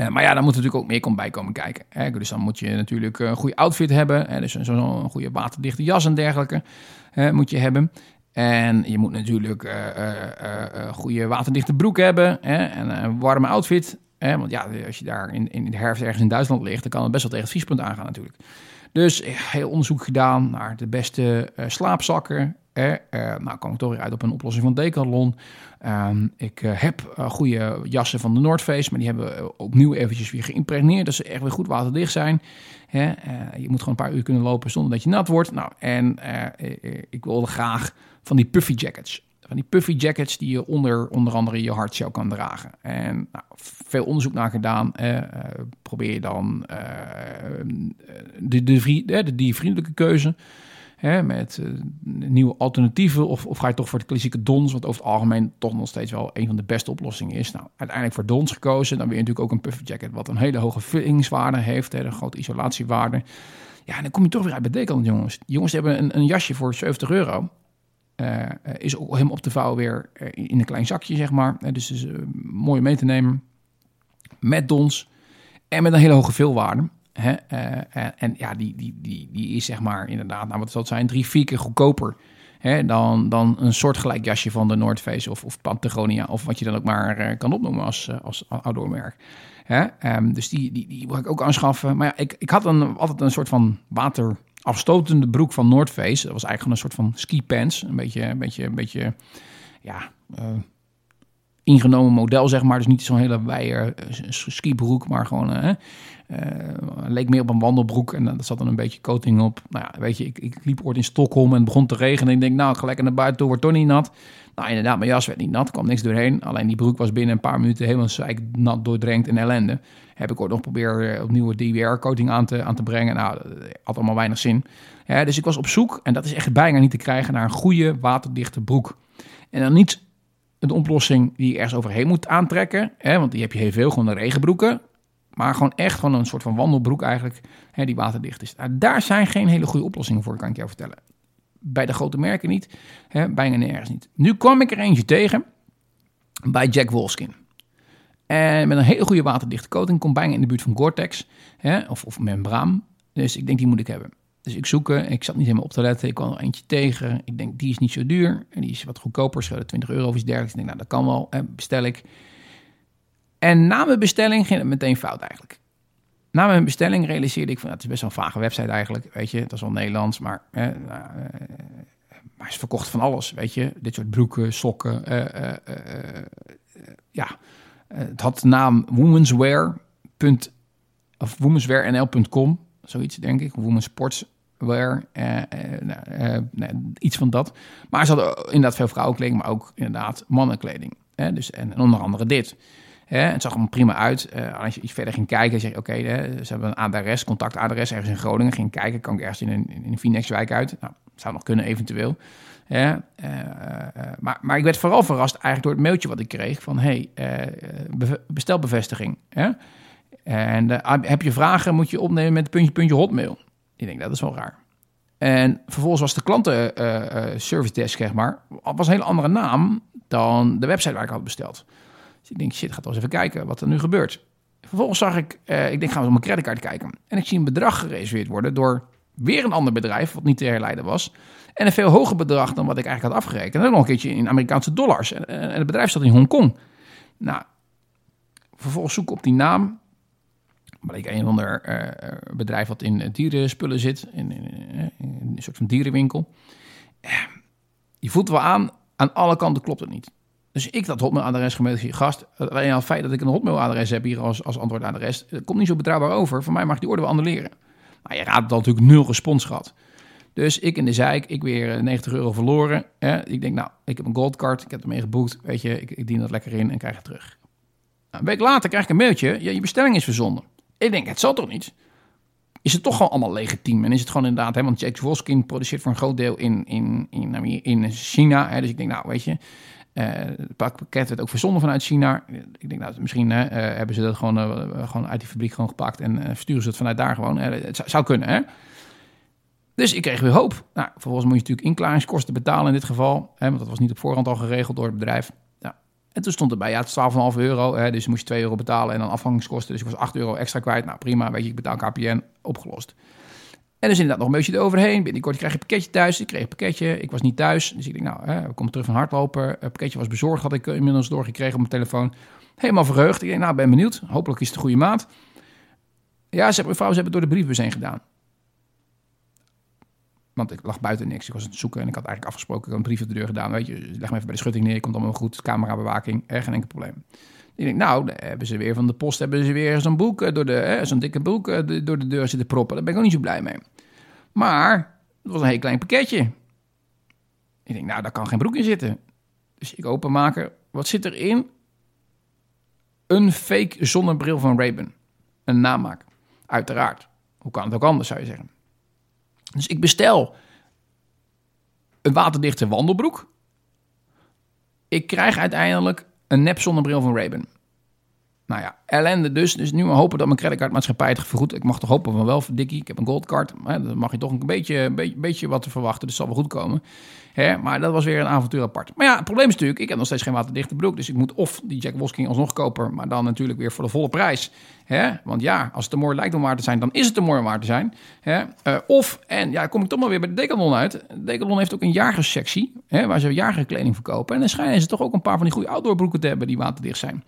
Uh, maar ja, dan moet natuurlijk ook meer bij komen kijken. Hè. Dus dan moet je natuurlijk een goede outfit hebben. Hè. Dus zo goede waterdichte jas en dergelijke uh, moet je hebben. En je moet natuurlijk uh, goede waterdichte broek hebben hè, en een warme outfit. Hè, want ja, als je daar in, in de herfst ergens in Duitsland ligt, dan kan het best wel tegen het vriespunt aangaan natuurlijk. Dus heel onderzoek gedaan naar de beste slaapzakken. Hè. nou, kom ik toch weer uit op een oplossing van Decathlon. Ehm, ik heb goede jassen van de North Face, maar die hebben we opnieuw eventjes weer geïmpregneerd. Dat ze echt weer goed waterdicht zijn. Hè? je moet gewoon een paar uur kunnen lopen zonder dat je nat wordt. Nou, en ik wilde graag van die puffy jackets. Van die puffy jackets die je onder onder andere je hardshow kan dragen. En nou, veel onderzoek naar gedaan. Eh, probeer je dan de, de, de, die vriendelijke keuze hè, met uh, nieuwe alternatieven. Of, of ga je toch voor de klassieke dons, wat over het algemeen toch nog steeds wel een van de beste oplossingen is. Nou, uiteindelijk voor dons gekozen. Dan weer natuurlijk ook een puffy jacket wat een hele hoge vullingswaarde heeft. Hè, een grote isolatiewaarde. Ja, en dan kom je toch weer uit bij Decathlon, jongens. jongens hebben een, een jasje voor 70 euro. Uh, is ook helemaal op te vouwen weer eh, in een klein zakje, zeg maar. Dus is mooi mee te nemen. Met dons en met een hele hoge veelwaarde. Hè? en ja, die, die, die, die is zeg maar inderdaad, nou wat zal zijn, drie, vier keer goedkoper hè, dan, dan een soortgelijk jasje van de North Face of, of Patagonia of wat je dan ook maar kan opnoemen als, als outdoormerk. Hè? Um, dus die, die, die wil ik ook aanschaffen. Maar ja, ik, ik had een, altijd een soort van water afstotende broek van North Face. Dat was eigenlijk een soort van ski pants. Een beetje, een beetje, een beetje ja, uh, ingenomen model, zeg maar. Dus niet zo'n hele wijde uh, skibroek, maar gewoon... Uh, leek meer op een wandelbroek en dat zat dan een beetje coating op. Nou ja, weet je, ik, ik liep ooit in Stockholm en het begon te regenen. En ik denk, nou, lekker naar buiten toe, wordt toch niet nat. Nou, inderdaad, mijn jas werd niet nat, kwam niks doorheen. Alleen die broek was binnen een paar minuten helemaal nat doordrenkt in ellende. Heb ik ooit nog proberen opnieuw DWR-coating aan te, aan te brengen. Nou, dat had allemaal weinig zin. Ja, dus ik was op zoek, en dat is echt bijna niet te krijgen, naar een goede waterdichte broek. En dan niet een oplossing die je ergens overheen moet aantrekken. Hè, want die heb je heel veel, gewoon de regenbroeken. Maar gewoon echt gewoon een soort van wandelbroek eigenlijk, hè, die waterdicht is. Nou, daar zijn geen hele goede oplossingen voor, kan ik jou vertellen bij de grote merken niet, hè, bijna nergens niet. Nu kwam ik er eentje tegen bij Jack Wolfskin. En met een hele goede waterdichte coating, komt bijna in de buurt van Gore-Tex hè, of, of membraan. Dus ik denk, die moet ik hebben. Dus ik zoek, ik zat niet helemaal op te letten. Ik kwam er eentje tegen. Ik denk, die is niet zo duur. En die is wat goedkoper, schudden 20 euro of iets dergelijks. Ik denk, nou, dat kan wel. Hè, bestel ik. En na mijn bestelling ging het meteen fout eigenlijk na mijn bestelling realiseerde ik van, het is best wel een vage website eigenlijk, weet je. Dat is wel Nederlands, maar, eh, maar is verkocht van alles, weet je. Dit soort broeken, sokken, uh, ja. het had de naam womenswear. of womenswearnl.com, zoiets denk ik. Womensportswear, nou, iets van dat. Maar ze hadden inderdaad veel vrouwenkleding, maar ook inderdaad mannenkleding. Hè? Dus, en onder andere dit. Hè, het zag er prima uit. Als je iets verder ging kijken, zeg je oké, ze hebben een adres, contactadres ergens in Groningen. Ging kijken, kan ik ergens in een, in een uit? Nou, zou nog kunnen eventueel. Maar, maar ik werd vooral verrast eigenlijk door het mailtje wat ik kreeg van hey, bestelbevestiging. En heb je vragen, moet je opnemen met puntje, puntje hotmail. Ik denk, dat is wel raar. En vervolgens was de klanten service desk, zeg maar, was een hele andere naam dan de website waar ik had besteld. Dus ik denk, shit, ga toch eens even kijken wat er nu gebeurt. Vervolgens zag ik, uh, ik denk, gaan we op mijn creditcard kijken. En ik zie een bedrag gereserveerd worden door weer een ander bedrijf, wat niet te herleiden was. En een veel hoger bedrag dan wat ik eigenlijk had afgerekend. En ook nog een keertje in Amerikaanse dollars. En, en het bedrijf zat in Hongkong. Nou, vervolgens zoek ik op die naam. Bleek een ander uh, bedrijf wat in dierenspullen zit. In, in, in, een soort van dierenwinkel. Je voelt wel aan, aan alle kanten klopt het niet. Dus ik dat hotmailadres gemaild gast. Alleen al het feit dat ik een hotmailadres heb hier als, als antwoordadres, komt niet zo betrouwbaar over. Voor mij mag die orde wel annuleren. Maar je raadt dan natuurlijk nul respons gehad. Dus ik in de zeik, ik weer 90 euro verloren. Hè. Ik denk, nou, ik heb een goldcard, ik heb ermee geboekt. Weet je, ik, ik dien dat lekker in en krijg het terug. Nou, een week later krijg ik een mailtje, ja, je bestelling is verzonden. Ik denk, het zal toch niet? Is het toch gewoon allemaal legitiem? En is het gewoon inderdaad, hè, want Jack Wolfskin produceert voor een groot deel in, in, in, in China. Hè, dus ik denk, nou, weet je, uh, het pakket werd ook verzonden vanuit China. Ik denk, nou, misschien uh, hebben ze dat gewoon, uh, gewoon uit die fabriek gewoon gepakt en versturen ze het vanuit daar gewoon. het zou, kunnen, hè? Dus ik kreeg weer hoop. Nou, vervolgens moet je natuurlijk inklaringskosten betalen in dit geval. Hè, want dat was niet op voorhand al geregeld door het bedrijf. En toen stond erbij, ja, het is 12,5 euro. Hè, dus moest je 2 euro betalen en dan afhangingskosten. Dus ik was 8 euro extra kwijt. Nou, prima, weet je, ik betaal KPN, opgelost. En dus inderdaad nog een beetje eroverheen. Binnenkort krijg je een pakketje thuis. Ik kreeg een pakketje. Ik was niet thuis. Dus ik denk, nou, hè, we komen terug van hardlopen. Het pakketje was bezorgd, had ik inmiddels doorgekregen op mijn telefoon. Helemaal verheugd. Ik denk, nou, ben benieuwd. Hopelijk is het een goede maat. Ja, ze hebben, vrouw, ze hebben het door de briefbus heen gedaan. Want ik lag buiten niks. Ik was aan het zoeken en ik had eigenlijk afgesproken. Ik had een brief op de deur gedaan. Weet je, leg me even bij de schutting neer. Komt allemaal goed. Camerabewaking. Er geen enkel probleem. Ik denk, nou, hebben ze weer van de post hebben ze weer zo'n boek eh, door de, zo'n dikke boek eh, door de deur zitten proppen. Daar ben ik ook niet zo blij mee. Maar het was een heel klein pakketje. Ik denk, nou, daar kan geen broek in zitten. Dus ik openmaken. Wat zit erin? Een fake zonnebril van Ray-Ban. Een namaak. Uiteraard. Hoe kan het ook anders, zou je zeggen. Dus ik bestel een waterdichte wandelbroek. Ik krijg uiteindelijk een nep zonnebril van Ray-Ban. Nou ja, ellende dus. Dus nu hopen dat mijn creditcardmaatschappij het vergoedt. Ik mag toch hopen van wel, Dikkie. Ik heb een goldcard. Dan mag je toch een beetje, een beetje, beetje wat te verwachten. Dus zal wel goed komen. Hè? Maar dat was weer een avontuur apart. Maar ja, het probleem is natuurlijk, ik heb nog steeds geen waterdichte broek. Dus ik moet of die Jack Wolfsking alsnog kopen. Maar dan natuurlijk weer voor de volle prijs. Hè? Want ja, als het te mooi lijkt om waar te zijn, dan is het te mooi om waar te zijn. Hè? Uh, of, en ja, kom ik toch maar weer bij de Decathlon uit. Decathlon heeft ook een jagerssectie. Hè, waar ze jagerkleding verkopen. En dan schijnen ze toch ook een paar van die goede outdoorbroeken te hebben die waterdicht zijn.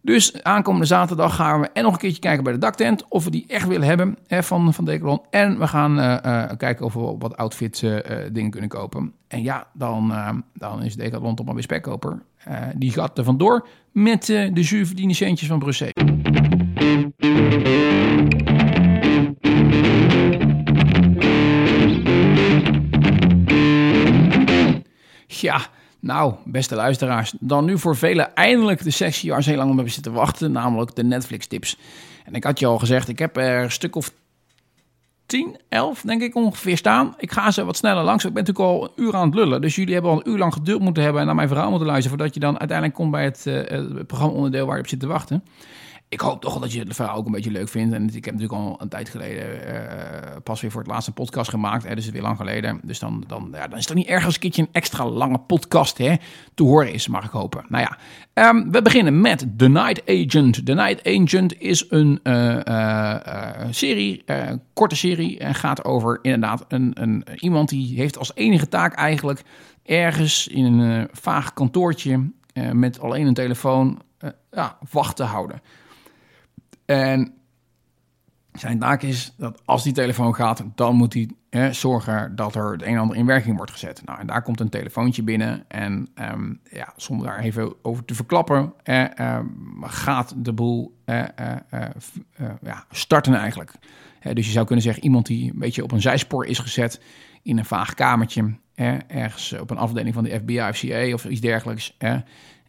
Dus aankomende zaterdag gaan we en nog een keertje kijken bij de daktent of we die echt willen hebben hè, van, van Decathlon. En we gaan uh, uh, kijken of we wat outfit uh, dingen kunnen kopen. En ja, dan, dan is Decathlon toch maar weer spekkoper. die gaat er vandoor met de zuurverdiende centjes van Brussel. Ja, nou, beste luisteraars, dan nu voor velen eindelijk de sessie waar ze heel lang op hebben zitten wachten, namelijk de Netflix-tips. En ik had je al gezegd, ik heb er een stuk of 10, 11 denk ik ongeveer staan. Ik ga ze wat sneller langs. Ik ben natuurlijk al een uur aan het lullen. Dus jullie hebben al een uur lang geduld moeten hebben en naar mijn verhaal moeten luisteren. Voordat je dan uiteindelijk komt bij het, uh, het programma-onderdeel waar je op zit te wachten ik hoop toch dat je het verhaal ook een beetje leuk vindt. En ik heb natuurlijk al een tijd geleden uh, pas weer voor het laatste podcast gemaakt. Hè, dus het weer lang geleden. Dus dan, dan, ja, dan is het niet erg als een keertje een extra lange podcast hè, te horen is, mag ik hopen. Nou ja, um, we beginnen met The Night Agent. The Night Agent is een uh, uh, serie, korte serie. En gaat over inderdaad een, een, iemand die heeft als enige taak eigenlijk ergens in een vaag kantoortje met alleen een telefoon ja, wacht te houden. En zijn taak is dat als die telefoon gaat, dan moet hij zorgen dat er het een en ander in werking wordt gezet. Nou, en daar komt een telefoontje binnen. En um, ja, zonder daar even over te verklappen, eh, gaat de boel eh, eh, ja, starten eigenlijk. dus je zou kunnen zeggen, iemand die een beetje op een zijspoor is gezet in een vaag kamertje, ergens op een afdeling van de FBI of CIA of iets dergelijks.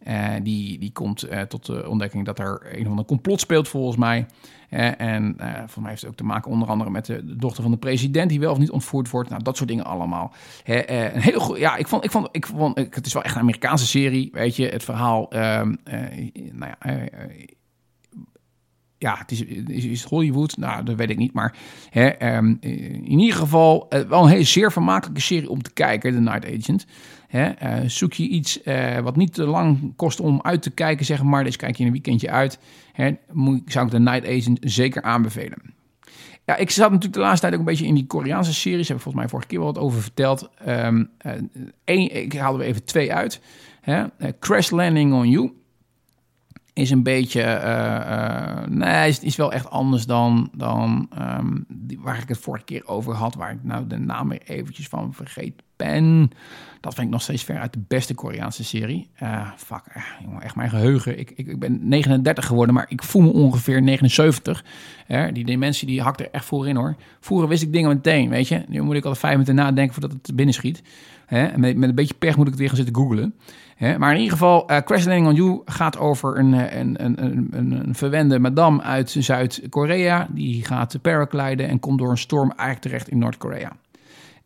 Uh, die, die komt uh, tot de ontdekking dat er een of ander complot speelt, volgens mij. Uh, en volgens mij heeft het ook te maken onder andere met de, de, dochter van de president, die wel of niet ontvoerd wordt. Nou, dat soort dingen allemaal. een hele goede, ja, ik vond, ik vond, ik vond, het is wel echt een Amerikaanse serie, weet je. Het verhaal, ehm, nou ja ja, het is, is, Hollywood? Nou, dat weet ik niet. Maar hè, um, in ieder geval wel een hele zeer vermakelijke serie om te kijken, The Night Agent. Hè, uh, zoek je iets uh, wat niet te lang kost om uit te kijken, zeg maar. Dus kijk je een weekendje uit. Hè, moet, zou ik The Night Agent zeker aanbevelen. Ja, ik zat natuurlijk de laatste tijd ook een beetje in die Koreaanse series. Heb ik volgens mij vorige keer wel wat over verteld. Uh, één, ik haalde er even twee uit. Hè. Crash Landing on You is een beetje, uh, uh, nee, is, is wel echt anders dan, dan um, die, waar ik het vorige keer over had, waar ik nou de naam weer eventjes van vergeet ben. Dat vind ik nog steeds ver uit de beste Koreaanse serie. Uh, fuck, echt mijn geheugen. Ik, ik, ben 39 geworden, maar ik voel me ongeveer 79. Hè? Die dementie die hakt er echt voor in hoor. Vroeger wist ik dingen meteen, weet je. Nu moet ik al vijf minuten nadenken voordat het binnen schiet. Hè? Met, met een beetje pech moet ik het weer gaan zitten googlen. Maar in ieder geval, uh, Crash Landing on You gaat over een, een, een, een, een verwende madame uit Zuid-Korea. Die gaat paragliden en komt door een storm eigenlijk terecht in Noord-Korea.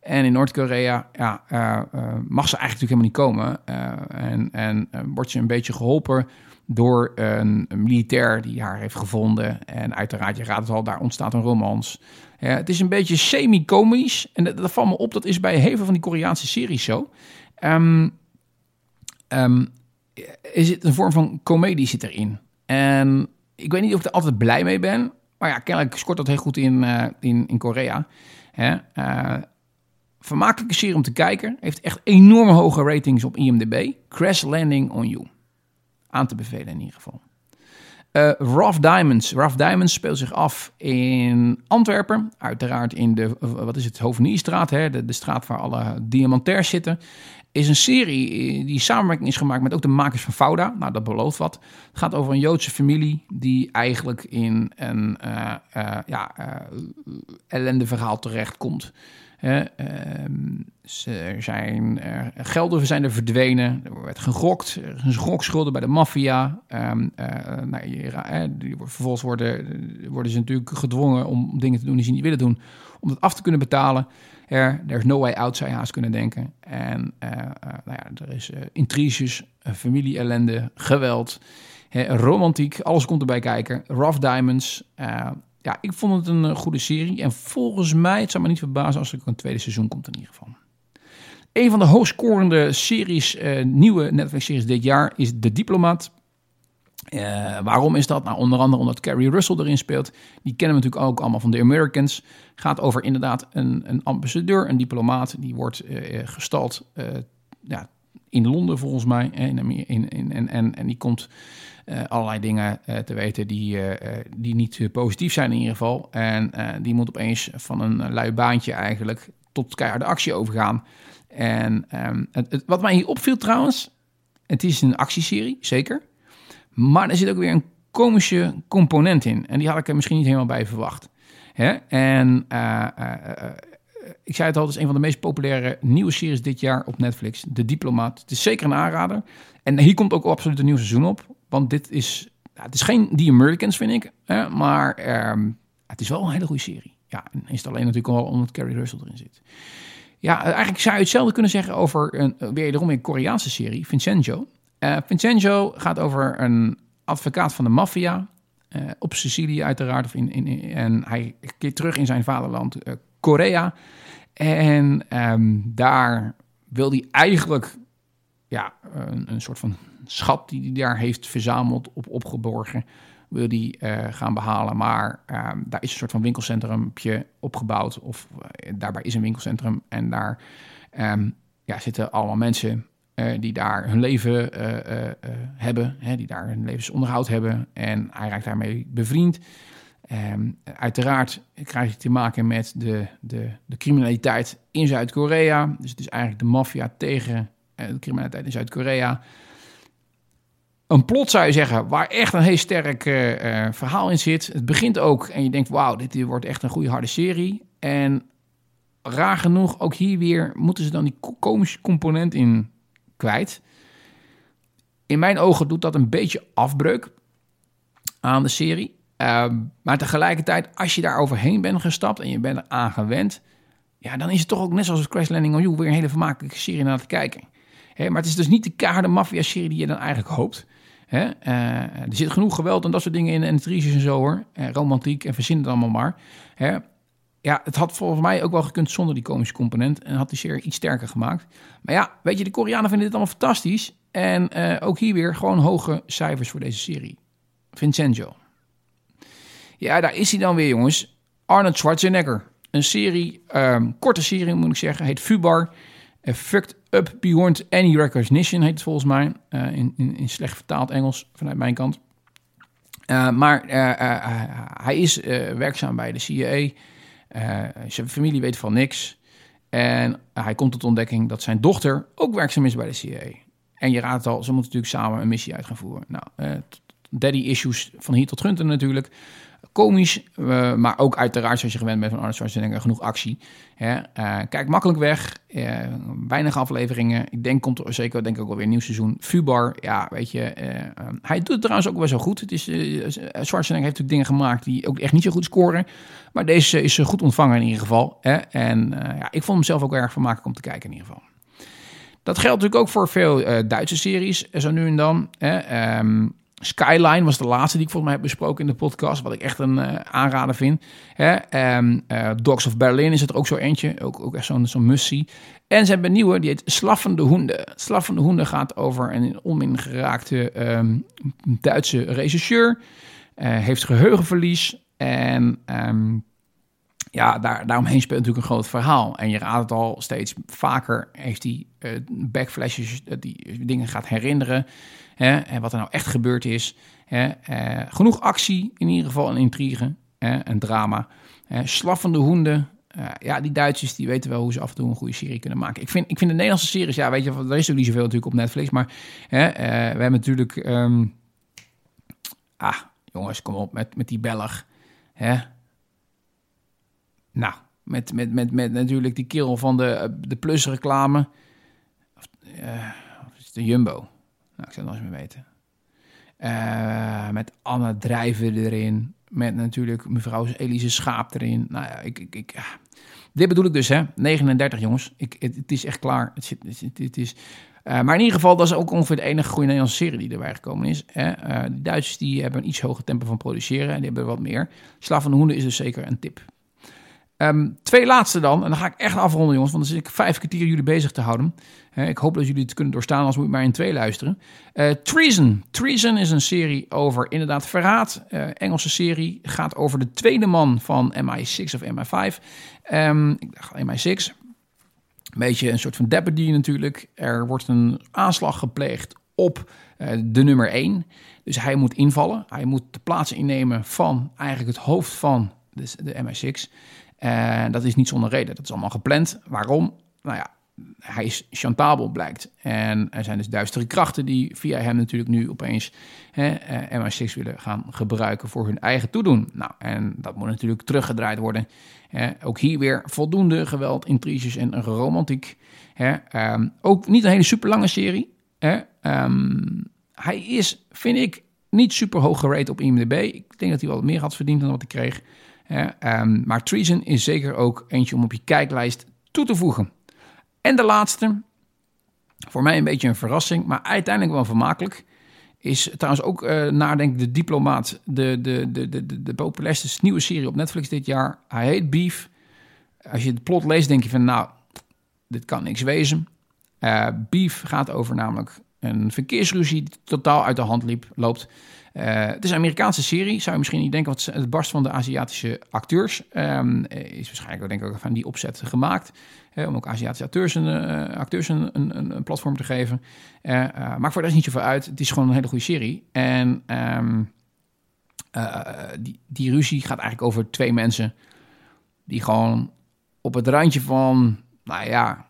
En in Noord-Korea ja, uh, uh, mag ze eigenlijk natuurlijk helemaal niet komen. Uh, en en wordt ze een beetje geholpen door een, militair die haar heeft gevonden. En uiteraard, je raadt het al, daar ontstaat een romans. het is een beetje semi-komisch. En dat, valt me op, dat is bij heel veel van die Koreaanse series zo. Um, is het een vorm van comedie zit erin. En ik weet niet of ik er altijd blij mee ben. maar ja, kennelijk scoort dat heel goed in, in, in Korea. Hè? vermakelijke serie om te kijken. Heeft echt enorm hoge ratings op IMDb. Crash Landing on You. Aan te bevelen in ieder geval. Uh, Rough Diamonds. Rough Diamonds speelt zich af in Antwerpen. Uiteraard in de, wat is het, Hovenierstraat, hè, de, de straat waar alle diamantairs zitten. Is een serie eh, die samenwerking is gemaakt met ook de makers van Fauda. Nou, dat belooft wat. Het gaat over een Joodse familie die eigenlijk in een uh, uh, ja, ellende verhaal terechtkomt. Ehm, ze zijn, gelden zijn er verdwenen. Er werd gegokt. Er zijn gokschulden bij de maffia. Um, nou, vervolgens worden, worden ze natuurlijk gedwongen om dingen te doen die ze niet willen doen. Om dat af te kunnen betalen. Er is no way out, zou haast kunnen denken. En uh, uh, nou ja, er is intriges, familie-ellende, geweld, romantiek. Alles komt erbij kijken. Rough Diamonds ja, ik vond het een eh, goede serie. En volgens mij, het zou me niet verbazen als er een tweede seizoen komt in ieder geval. Een van de hoogscorende series, uh, nieuwe Netflix-series dit jaar, is De Diplomaat. Uh, waarom is dat? Nou, onder andere omdat Carrie Russell erin speelt. Die kennen we natuurlijk ook allemaal van The Americans. Gaat over inderdaad een, een ambassadeur, een diplomaat. Die wordt uh, gestald ja, in Londen volgens mij. In, in, en, en, die komt allerlei dingen te weten die, die niet positief zijn in ieder geval. En die moet opeens van een lui baantje eigenlijk tot keiharde actie overgaan. En het, wat mij hier opviel trouwens, het is een actieserie, zeker. Maar er zit ook weer een komische component in. En die had ik er misschien niet helemaal bij verwacht. Hè? En ik zei het al, het is een van de meest populaire nieuwe series dit jaar op Netflix. De Diplomaat. Het is zeker een aanrader. En hier komt ook absoluut een nieuw seizoen op. Want dit is, het is geen The Americans, vind ik. Hè, maar ehm, het is wel een hele goede serie. Ja, en is het alleen natuurlijk al omdat Carrie Russell erin zit. Ja, eigenlijk zou je hetzelfde kunnen zeggen over een, wederom een Koreaanse serie, Vincenzo. Uh, Vincenzo gaat over een advocaat van de maffia. Op Sicilië uiteraard. Of in, in, en hij keert terug in zijn vaderland, Korea. En um, daar wil hij eigenlijk ja, een, een soort van schat die hij daar heeft verzameld, op opgeborgen, wil die uh, gaan behalen. Maar uh, daar is een soort van winkelcentrumpje opgebouwd, of uh, daarbij is een winkelcentrum. En daar um, ja, zitten allemaal mensen uh, die daar hun leven hebben, hè, die daar hun levensonderhoud hebben. En hij raakt daarmee bevriend. Um, uiteraard krijg je te maken met de, de, de criminaliteit in Zuid-Korea. Dus het is eigenlijk de maffia tegen de criminaliteit in Zuid-Korea een plot zou je zeggen, waar echt een heel sterk uh, verhaal in zit. Het begint ook en je denkt, wauw, dit wordt echt een goede harde serie. En raar genoeg, ook hier weer moeten ze dan die komische component in kwijt. In mijn ogen doet dat een beetje afbreuk aan de serie. Uh, maar tegelijkertijd, als je daar overheen bent gestapt en je bent er aan gewend... ja, dan is het toch ook net zoals Crash Landing on You... weer een hele vermakelijke serie naar te kijken. maar het is dus niet de keiharde maffia-serie die je dan eigenlijk hoopt... Hè? Uh, er zit genoeg geweld en dat soort dingen in en intriges en zo hoor. Uh, romantiek en verzin het allemaal maar. Hè? Ja, het had volgens mij ook wel gekund zonder die komische component. En had die serie iets sterker gemaakt. Maar ja, weet je, de Koreanen vinden dit allemaal fantastisch. En uh, ook hier weer gewoon hoge cijfers voor deze serie. Vincenzo. Ja, daar is hij dan weer, jongens. Arnold Schwarzenegger. Een serie, um, korte serie moet ik zeggen, heet Fubar. Fucked Up Beyond Any Recognition heet het volgens mij. Uh, in, in, in, slecht vertaald Engels vanuit mijn kant. Uh, maar uh, hij is werkzaam bij de CIA. zijn familie weet van niks. En hij komt tot ontdekking dat zijn dochter ook werkzaam is bij de CIA. En je raadt al, ze moeten natuurlijk samen een missie uit gaan voeren. Nou, daddy issues van hier tot Gunter natuurlijk komisch, uh, maar ook uiteraard, zoals je gewend bent van Arnold Schwarzenegger, genoeg actie. Hè? Uh, kijk makkelijk weg, uh, weinig afleveringen. Ik denk, komt er zeker denk ik ook wel weer een nieuw seizoen. Fubar, ja, weet je, hij doet het trouwens ook wel zo goed. Het is, Schwarzenegger heeft natuurlijk dingen gemaakt die ook echt niet zo goed scoren. Maar deze is goed ontvangen in ieder geval. Hè? En ja, ik vond hem zelf ook erg vermakelijk om te kijken in ieder geval. Dat geldt natuurlijk ook voor veel Duitse series, zo nu en dan. Hè? Um, Skyline was de laatste die ik volgens mij heb besproken in de podcast. Wat ik echt een uh, aanrader vind. Hè? Um, uh, Dogs of Berlin is het ook zo eentje. Ook, ook echt zo'n zo'n mussie. En ze hebben een nieuwe, die heet Slaffende Hoenden. Slaffende Hoenden gaat over een onmin geraakte um, Duitse regisseur. Uh, heeft geheugenverlies. En um, ja, daar, daaromheen speelt natuurlijk een groot verhaal. En je raadt het al steeds vaker, heeft hij backflashes, die dingen gaat herinneren. Hè, en wat er nou echt gebeurd is. Hè, uh, genoeg actie, in ieder geval een intrigue, hè, een drama. slaffende hoenden. ja, die Duitsers die weten wel hoe ze af en toe een goede serie kunnen maken. Ik vind, ik vind de Nederlandse series, ja, weet je, er is ook niet zoveel natuurlijk op Netflix. Maar hè, we hebben natuurlijk... Um, ah, jongens, kom op, met, met die Belg. Hè, nou, met, met, met, met natuurlijk die kerel van de, de Plus reclame. Of, uh, de Jumbo? Nou, ik zou het nog eens meer weten. Uh, met Anne Drijven erin. Met natuurlijk mevrouw Elise Schaap erin. Nou ja, ik, ik, ik, ja. Dit bedoel ik dus, hè. 39, jongens. Ik, het, is echt klaar. Het, het, is... Uh, maar in ieder geval, dat is ook ongeveer de enige goede Nederlandse serie die erbij gekomen is. Hè. Uh, de Duitsers die hebben een iets hoger tempo van produceren en die hebben wat meer. Slaaf van de Hoenden is dus zeker een tip. Um, twee laatste dan, en dan ga ik echt afronden jongens, want dan zit ik vijf kwartier jullie bezig te houden. Ik hoop dat jullie het kunnen doorstaan, anders moet ik maar in twee luisteren. Uh, Treason. Treason is een serie over inderdaad verraad. Uh, Engelse serie, gaat over de tweede man van MI6 of MI5. Um, ik dacht MI6. Een beetje een soort van deputy natuurlijk. Er wordt een aanslag gepleegd op de nummer 1. Dus hij moet invallen. Hij moet de plaats innemen van eigenlijk het hoofd van de MI6. En dat is niet zonder reden. Dat is allemaal gepland. Waarom? Nou ja, hij is chantabel, blijkt. En er zijn dus duistere krachten die via hem natuurlijk nu opeens hè, eh, MI6 willen gaan gebruiken voor hun eigen toedoen. Nou, en dat moet natuurlijk teruggedraaid worden. Ook hier weer voldoende geweld, intriges en romantiek. Um, ook niet een hele super lange serie. Um, hij is, vind ik, niet super hoog gerate op IMDb. Ik denk dat hij wel meer had verdiend dan wat hij kreeg. Um, maar Treason is zeker ook eentje om op je kijklijst toe te voegen. En de laatste, voor mij een beetje een verrassing, maar uiteindelijk wel vermakelijk. Is trouwens ook uh, de diplomaat, de, de, de, de, de populairste nieuwe serie op Netflix dit jaar. Hij heet Beef. Als je het plot leest, denk je van nou, dit kan niks wezen. Uh, Beef gaat over namelijk een verkeersruzie die totaal uit de hand liep, loopt. Uh, het is een Amerikaanse serie. Zou je misschien niet denken, wat het barst van de Aziatische acteurs. Um, is waarschijnlijk denk ik, ook van die opzet gemaakt. Hè, om ook Aziatische acteurs een, uh, acteurs een, een, een, platform te geven. Uh, maakt voor daar niet zoveel uit. Het is gewoon een hele goede serie. En um, die, die ruzie gaat eigenlijk over twee mensen. Die gewoon op het randje van, nou ja,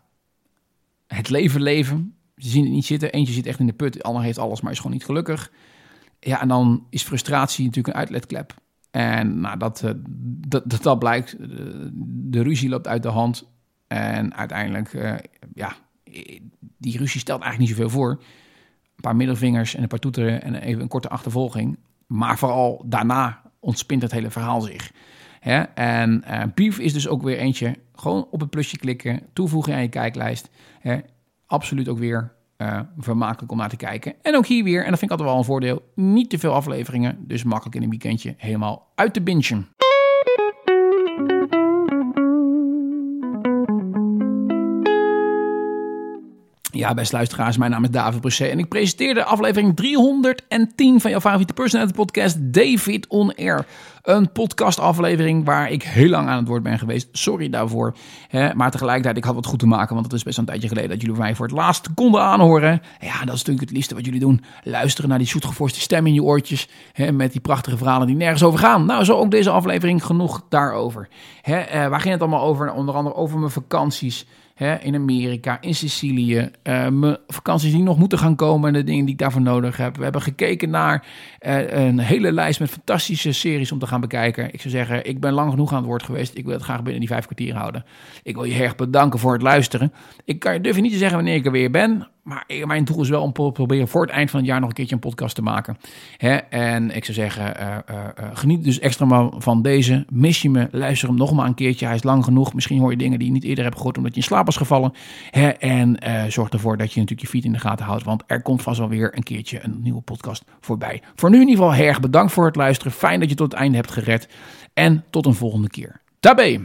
het leven leven. Ze zien het niet zitten. Eentje zit echt in de put. De ander heeft alles, maar is gewoon niet gelukkig. Ja, en dan is frustratie natuurlijk een uitletklep. En nou, dat, uh, dat, dat, dat, blijkt. De, de, ruzie loopt uit de hand. En uiteindelijk, uh, ja, die ruzie stelt eigenlijk niet zoveel voor. Een paar middelvingers en een paar toeteren en even een korte achtervolging. Maar vooral daarna ontspint het hele verhaal zich. Hè? En uh, is dus ook weer eentje. Gewoon op het plusje klikken, toevoegen aan je kijklijst. Hè? Absoluut ook weer uh, vermakelijk om naar te kijken. En ook hier weer, en dat vind ik altijd wel een voordeel, niet te veel afleveringen. Dus makkelijk in een weekendje helemaal uit te bingen. Ja, beste luisteraars, mijn naam is David Brusset en ik presenteer de aflevering 310 van jouw favoriete personality podcast David On Air. Een podcastaflevering waar ik heel lang aan het woord ben geweest. Sorry daarvoor. Hè, maar tegelijkertijd, ik had wat goed te maken, want het is best een tijdje geleden dat jullie mij voor het laatst konden aanhoren. Ja, dat is natuurlijk het liefste wat jullie doen. Luisteren naar die zoetgevorste stem in je oortjes. Hè, met die prachtige verhalen die nergens over gaan. Nou, zo ook deze aflevering genoeg daarover. Hè, eh, waar ging het allemaal over? Onder andere over mijn vakanties in Amerika, in Sicilië. Uh, mijn vakanties die nog moeten gaan komen en de dingen die ik daarvoor nodig heb. We hebben gekeken naar uh, een hele lijst met fantastische series om te gaan bekijken. Ik zou zeggen, ik ben lang genoeg aan het woord geweest. Ik wil het graag binnen die vijf kwartier houden. Ik wil je erg bedanken voor het luisteren. Ik kan, durf je niet te zeggen wanneer ik er weer ben. Maar mijn doel is wel om te proberen voor het eind van het jaar nog een keertje een podcast te maken. Hè? En ik zou zeggen, uh, uh, uh, geniet dus extra van deze. Mis je me, luister hem nog maar een keertje. Hij is lang genoeg. Misschien hoor je dingen die je niet eerder hebt gehoord omdat je in slaap was gevallen. Hè? En zorg ervoor dat je natuurlijk je feet in de gaten houdt. Want er komt vast wel weer een keertje een nieuwe podcast voorbij. Voor nu in ieder geval erg bedankt voor het luisteren. Fijn dat je tot het einde hebt gered. En tot een volgende keer. Tabé!